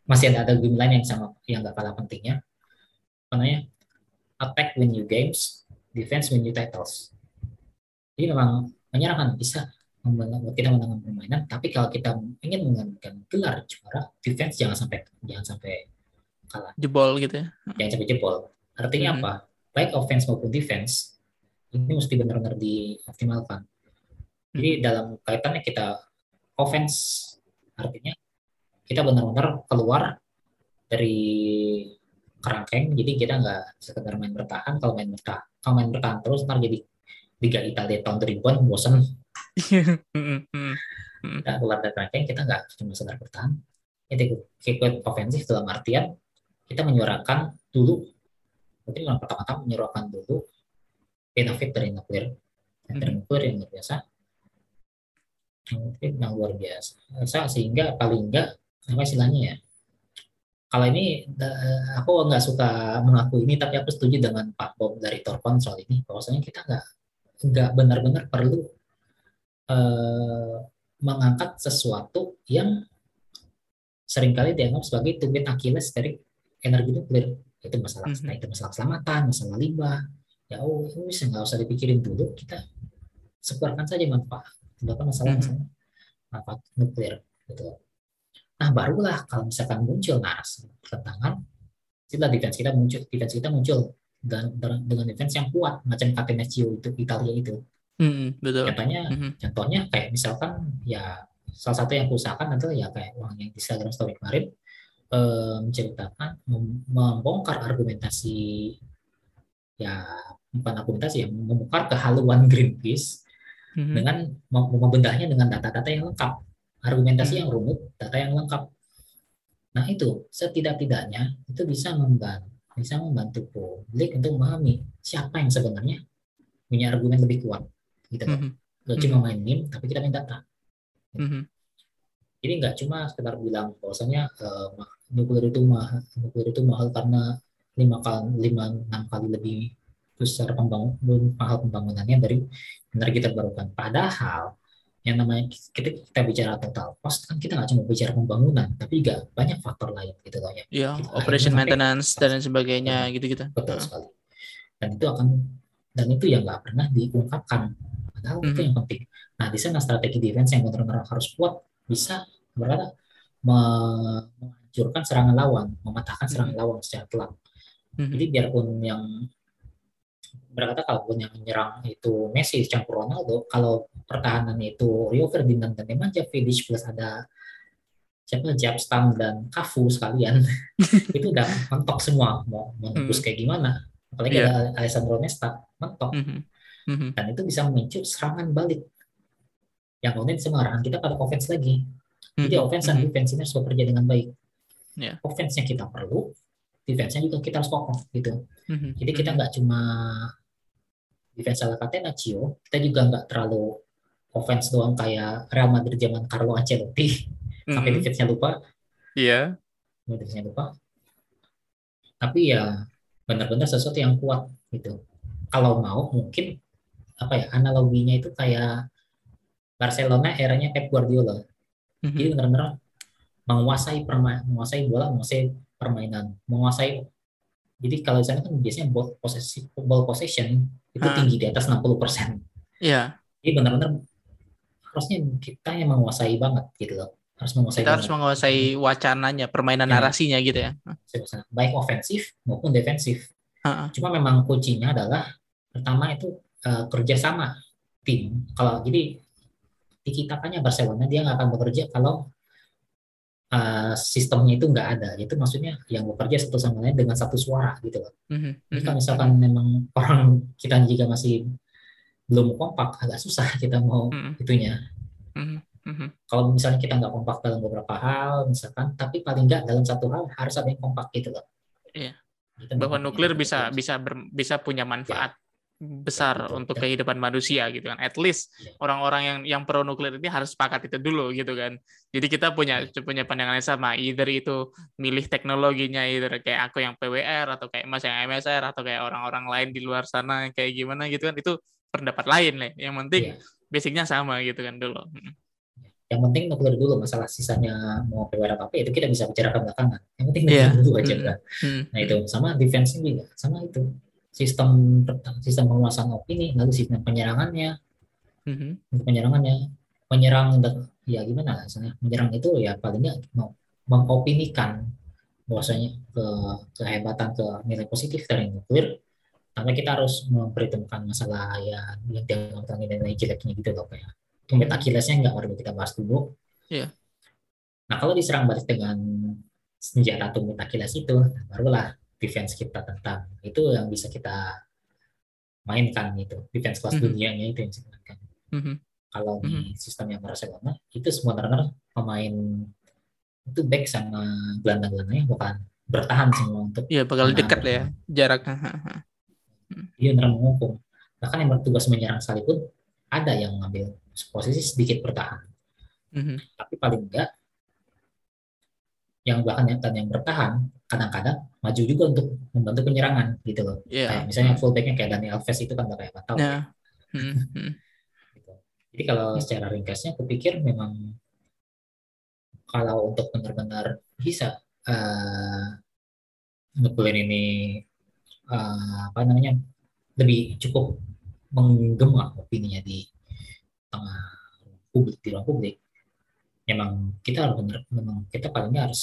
masih ada ada game lain yang sama yang gak kalah pentingnya. Apa namanya? Attack win you games defense win you titles. Jadi memang menyerang kan bisa membuat kita menangkan permainan tapi kalau kita ingin menangkan gelar juara defense jangan sampai jangan sampai kalah. Jebol gitu ya? Jangan sampai jebol. Artinya hmm. apa? Baik offense maupun defense ini mesti benar-benar dioptimalkan. Jadi hmm. dalam kaitannya kita offense. Artinya kita benar-benar keluar dari kerangkeng jadi kita nggak sekedar main bertahan. Kalau main bertahan kalau main bertahan terus ntar jadi Liga Italia tahun 2000-an bosan kita keluar dari kerangkeng kita nggak cuma sekedar bertahan. Itu keep ofensif dalam artian kita menyuarakan dulu. Mungkin yang pertama-tama menyuarakan dulu benefit dari nuklir dari nuklir yang luar biasa yang luar biasa. Sehingga paling enggak apa istilahnya ya? Kalau ini aku nggak suka mengaku ini tapi aku setuju dengan Pak Bob dari Torpon soal ini bahwasanya kita nggak nggak benar-benar perlu uh, mengangkat sesuatu yang sering kali dianggap sebagai tumit Achilles dari energi nuklir. Itu masalah mm -hmm. itu masalah keselamatan masalah limbah. Ya oh bisa nggak usah dipikirin dulu kita sebarkan saja manfaat tidak masalah mm -hmm. manfaat nuklir gitu Nah, barulah kalau misalkan muncul narasi pertentangan, kita defense kita muncul, defense kita muncul dengan, dengan defense yang kuat, macam Catenaccio itu Italia itu. Mm, betul. Contohnya, mm-hmm. contohnya kayak misalkan ya salah satu yang kuusahakan adalah ya kayak uang yang di Instagram story kemarin eh, menceritakan membongkar argumentasi ya bukan argumentasi yang membongkar kehaluan Greenpeace mm-hmm. dengan membendahnya dengan data-data yang lengkap argumentasi hmm. yang rumit, data yang lengkap. Nah itu setidak-tidaknya itu bisa membantu bisa membantu publik untuk memahami siapa yang sebenarnya punya argumen lebih kuat, gitu kan? Mm-hmm. cuma hmm. main meme, tapi kita main data. Mm-hmm. Jadi nggak cuma sekedar bilang bahwasanya uh, nuklir itu mahal, nuklir itu mahal karena lima kali lima enam kali lebih besar pembangun mahal pembangunannya dari energi terbarukan. Padahal yang namanya kita, kita bicara total cost kan kita nggak cuma bicara pembangunan tapi juga banyak faktor lain gitu loh ya. Iya, operation maintenance dan sebagainya gitu-gitu. Betul sekali. Dan itu akan dan itu yang nggak pernah diungkapkan. Padahal mm -hmm. itu yang penting. Nah, di sana strategi defense yang benar-benar harus kuat bisa berkata menghancurkan serangan lawan, mematahkan serangan mm -hmm. lawan secara telak. Mm -hmm. Jadi biarpun yang berkata kalaupun yang menyerang itu Messi campur Ronaldo, kalau pertahanannya itu Rio Ferdinand dan Nemanja Vidic plus ada siapa Japstam dan Cafu sekalian itu udah mentok semua mau menembus hmm. kayak gimana apalagi yeah. ada Alessandro Nesta mentok mm -hmm. dan itu bisa memicu serangan balik yang kemudian bisa mengarahkan kita pada offense lagi jadi mm -hmm. offense dan mm -hmm. defense ini harus bekerja dengan baik yeah. offense-nya kita perlu defense-nya juga kita harus kokoh gitu mm-hmm. jadi kita nggak cuma defense ala Catenaccio kita juga nggak terlalu offense doang kayak Real Madrid zaman Carlo Ancelotti mm-hmm. sampai defense-nya lupa iya yeah. defense-nya lupa tapi ya benar-benar sesuatu yang kuat gitu kalau mau mungkin apa ya analoginya itu kayak Barcelona eranya Pep Guardiola mm-hmm. jadi benar-benar menguasai perma menguasai bola menguasai permainan, menguasai. Jadi kalau di sana kan biasanya ball possession, ball possession itu ah. tinggi di atas 60 persen. Iya. Jadi benar-benar harusnya kita yang menguasai banget gitu loh. Harus menguasai. Kita harus menguasai wacananya, permainan ya. narasinya gitu ya. Baik ofensif maupun defensif. Uh -uh. Cuma memang kuncinya adalah pertama itu uh, kerjasama tim. Kalau jadi dikitakannya Barcelona dia nggak akan bekerja kalau uh, sistemnya itu nggak ada. Itu maksudnya yang bekerja satu sama lain dengan satu suara gitu loh. Mm-hmm. Jadi kalau misalkan memang orang kita jika masih belum kompak, agak susah kita mau mm-hmm. itunya. Mm-hmm. Kalau misalnya kita nggak kompak dalam beberapa hal, misalkan, tapi paling nggak dalam satu hal harus ada yang kompak gitu loh. Iya. Bahwa nuklir bisa bisa ber, bisa punya manfaat. Ya besar ya, untuk ya. kehidupan manusia gitu kan. At least iya. orang-orang yang yang pro nuklir ini harus sepakat itu dulu gitu kan. Jadi kita punya ya. punya pandangan yang sama. Either itu milih teknologinya, either kayak aku yang PWR atau kayak Mas yang MSR atau kayak orang-orang lain di luar sana kayak gimana gitu kan. Itu pendapat lain nih. Yang penting ya. basicnya sama gitu kan dulu. Yang penting nuklir dulu masalah sisanya mau PWR apa itu kita bisa bicarakan belakangan. Yang penting nuklir yeah. dulu aja kan. Hmm. Nah itu sama defense juga sama itu sistem sistem penguasaan opini lalu sistem penyerangannya. Mm-hmm. penyerangannya menyerang ya gimana? Misalnya menyerang itu ya paling nggak mau mengopinikan bahwasanya ke kehebatan ke nilai positif dari nuklir tapi kita harus memperhitungkan masalah ya yang dianggap nilai jeleknya gitu loh kayak. Tumit akilesnya nggak perlu kita bahas dulu. Yeah. Nah kalau diserang balik dengan senjata tumit Achilles itu, barulah defense kita tentang itu yang bisa kita mainkan itu defense kelas mm -hmm. dunianya itu yang sebenarnya. Mm -hmm. Kalau mm -hmm. di sistem yang Barcelona itu semua runner pemain itu back sama gelandang-gelandangnya bukan bertahan semua untuk Iya, bakal dekat ya jaraknya. Iya, benar menghukum. Bahkan yang bertugas menyerang sekalipun ada yang ngambil posisi sedikit bertahan. Mm -hmm. Tapi paling enggak yang bahkan yang, yang bertahan kadang-kadang maju juga untuk membantu penyerangan gitu loh. Yeah. Kayak misalnya fullbacknya kayak Daniel Alves itu kan kayak apa tahu. Yeah. Mm-hmm. gitu. Jadi kalau secara ringkasnya aku pikir memang kalau untuk benar-benar bisa uh, ini uh, apa namanya lebih cukup menggema opininya di tengah publik di ruang publik memang kita harus benar memang kita palingnya harus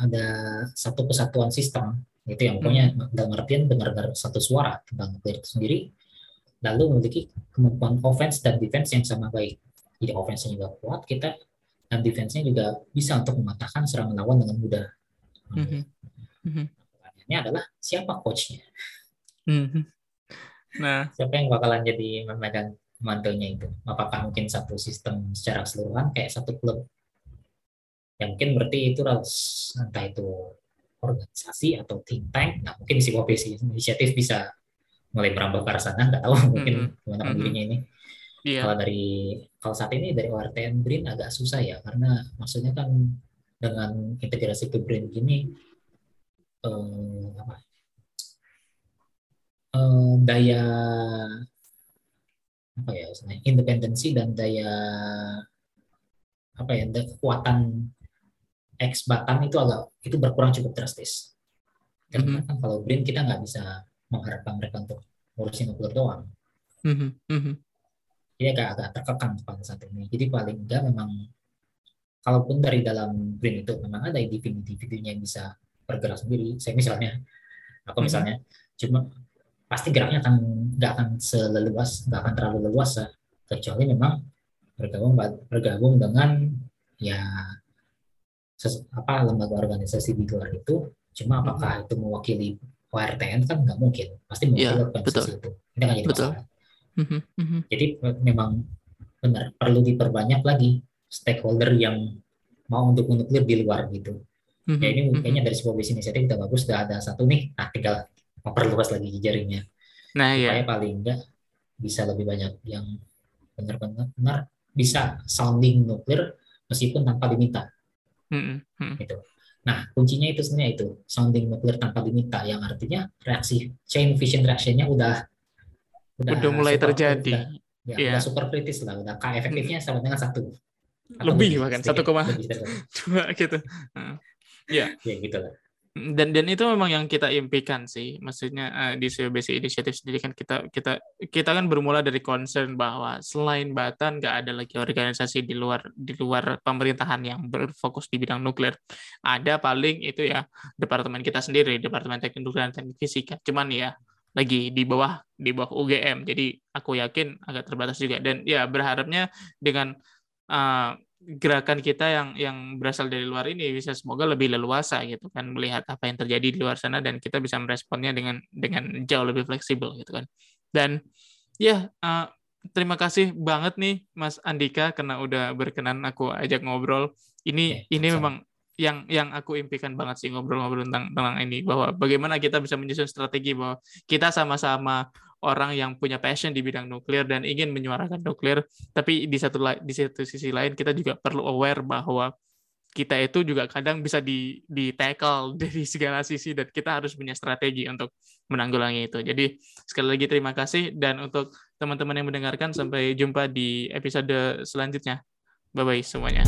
ada satu kesatuan sistem gitu yang pokoknya hmm. dalam artian benar-benar satu suara tentang itu sendiri lalu memiliki kemampuan offense dan defense yang sama baik jadi offense-nya juga kuat kita dan defense-nya juga bisa untuk mematahkan serangan lawan dengan mudah mm -hmm. pertanyaannya adalah siapa coachnya mm -hmm. nah siapa yang bakalan jadi memegang mantelnya itu? Apakah mungkin satu sistem secara keseluruhan kayak satu klub? Ya mungkin berarti itu harus entah itu organisasi atau think tank. Nah mungkin si profesi inisiatif bisa mulai merambah ke arah sana. Nggak tahu mungkin mm -hmm. gimana pendirinya ini. Yeah. Kalau dari kalau saat ini dari ORTN Brin agak susah ya karena maksudnya kan dengan integrasi ke Brin gini eh, apa eh, daya apa ya independensi dan daya apa ya kekuatan X Batam itu agak itu berkurang cukup drastis karena mm-hmm. kan kalau Brin kita nggak bisa mengharapkan mereka untuk ngurusin nuklir doang mm-hmm. mm-hmm. jadi agak agak terkekang pada saat ini jadi paling enggak memang kalaupun dari dalam Brin itu memang ada individu-individunya yang bisa bergerak sendiri saya misalnya aku mm-hmm. misalnya cuma pasti geraknya akan nggak akan seleluas nggak akan terlalu leluasa kecuali memang bergabung bergabung dengan ya apa lembaga organisasi di luar itu cuma apakah mm-hmm. itu mewakili ORTN kan nggak mungkin pasti mewakili ya, organisasi betul. itu ini kan jadi betul. masalah mm-hmm. jadi memang benar perlu diperbanyak lagi stakeholder yang mau untuk nuklir di luar gitu mm-hmm. ya ini kayaknya dari sebuah bisnis inisiatif kita bagus sudah ada satu nih nah tinggal memperluas lagi jaringnya nah, supaya iya. paling enggak bisa lebih banyak yang benar-benar bisa sounding nuklir meskipun tanpa diminta hmm, hmm. gitu. Nah kuncinya itu sebenarnya itu. Sounding nuklir tanpa diminta yang artinya reaksi chain fission reactionnya udah udah, udah mulai super, terjadi. udah, ya, yeah. udah super kritis lah udah k efektifnya sama dengan satu. Lebih bahkan satu koma dua gitu. Ya ya gitu lah dan dan itu memang yang kita impikan sih. Maksudnya uh, di CBC inisiatif sendiri kan kita kita kita kan bermula dari concern bahwa selain Batan nggak ada lagi organisasi di luar di luar pemerintahan yang berfokus di bidang nuklir. Ada paling itu ya departemen kita sendiri departemen teknik nuklir dan teknik fisika. Cuman ya lagi di bawah di bawah UGM jadi aku yakin agak terbatas juga. Dan ya berharapnya dengan uh, gerakan kita yang yang berasal dari luar ini bisa semoga lebih leluasa gitu kan melihat apa yang terjadi di luar sana dan kita bisa meresponnya dengan dengan jauh lebih fleksibel gitu kan dan ya uh, terima kasih banget nih Mas Andika karena udah berkenan aku ajak ngobrol ini ya, ini sama. memang yang yang aku impikan banget sih ngobrol-ngobrol tentang tentang ini bahwa bagaimana kita bisa menyusun strategi bahwa kita sama-sama orang yang punya passion di bidang nuklir dan ingin menyuarakan nuklir, tapi di satu di satu sisi lain kita juga perlu aware bahwa kita itu juga kadang bisa di di tackle dari segala sisi dan kita harus punya strategi untuk menanggulangi itu. Jadi sekali lagi terima kasih dan untuk teman-teman yang mendengarkan sampai jumpa di episode selanjutnya. Bye bye semuanya.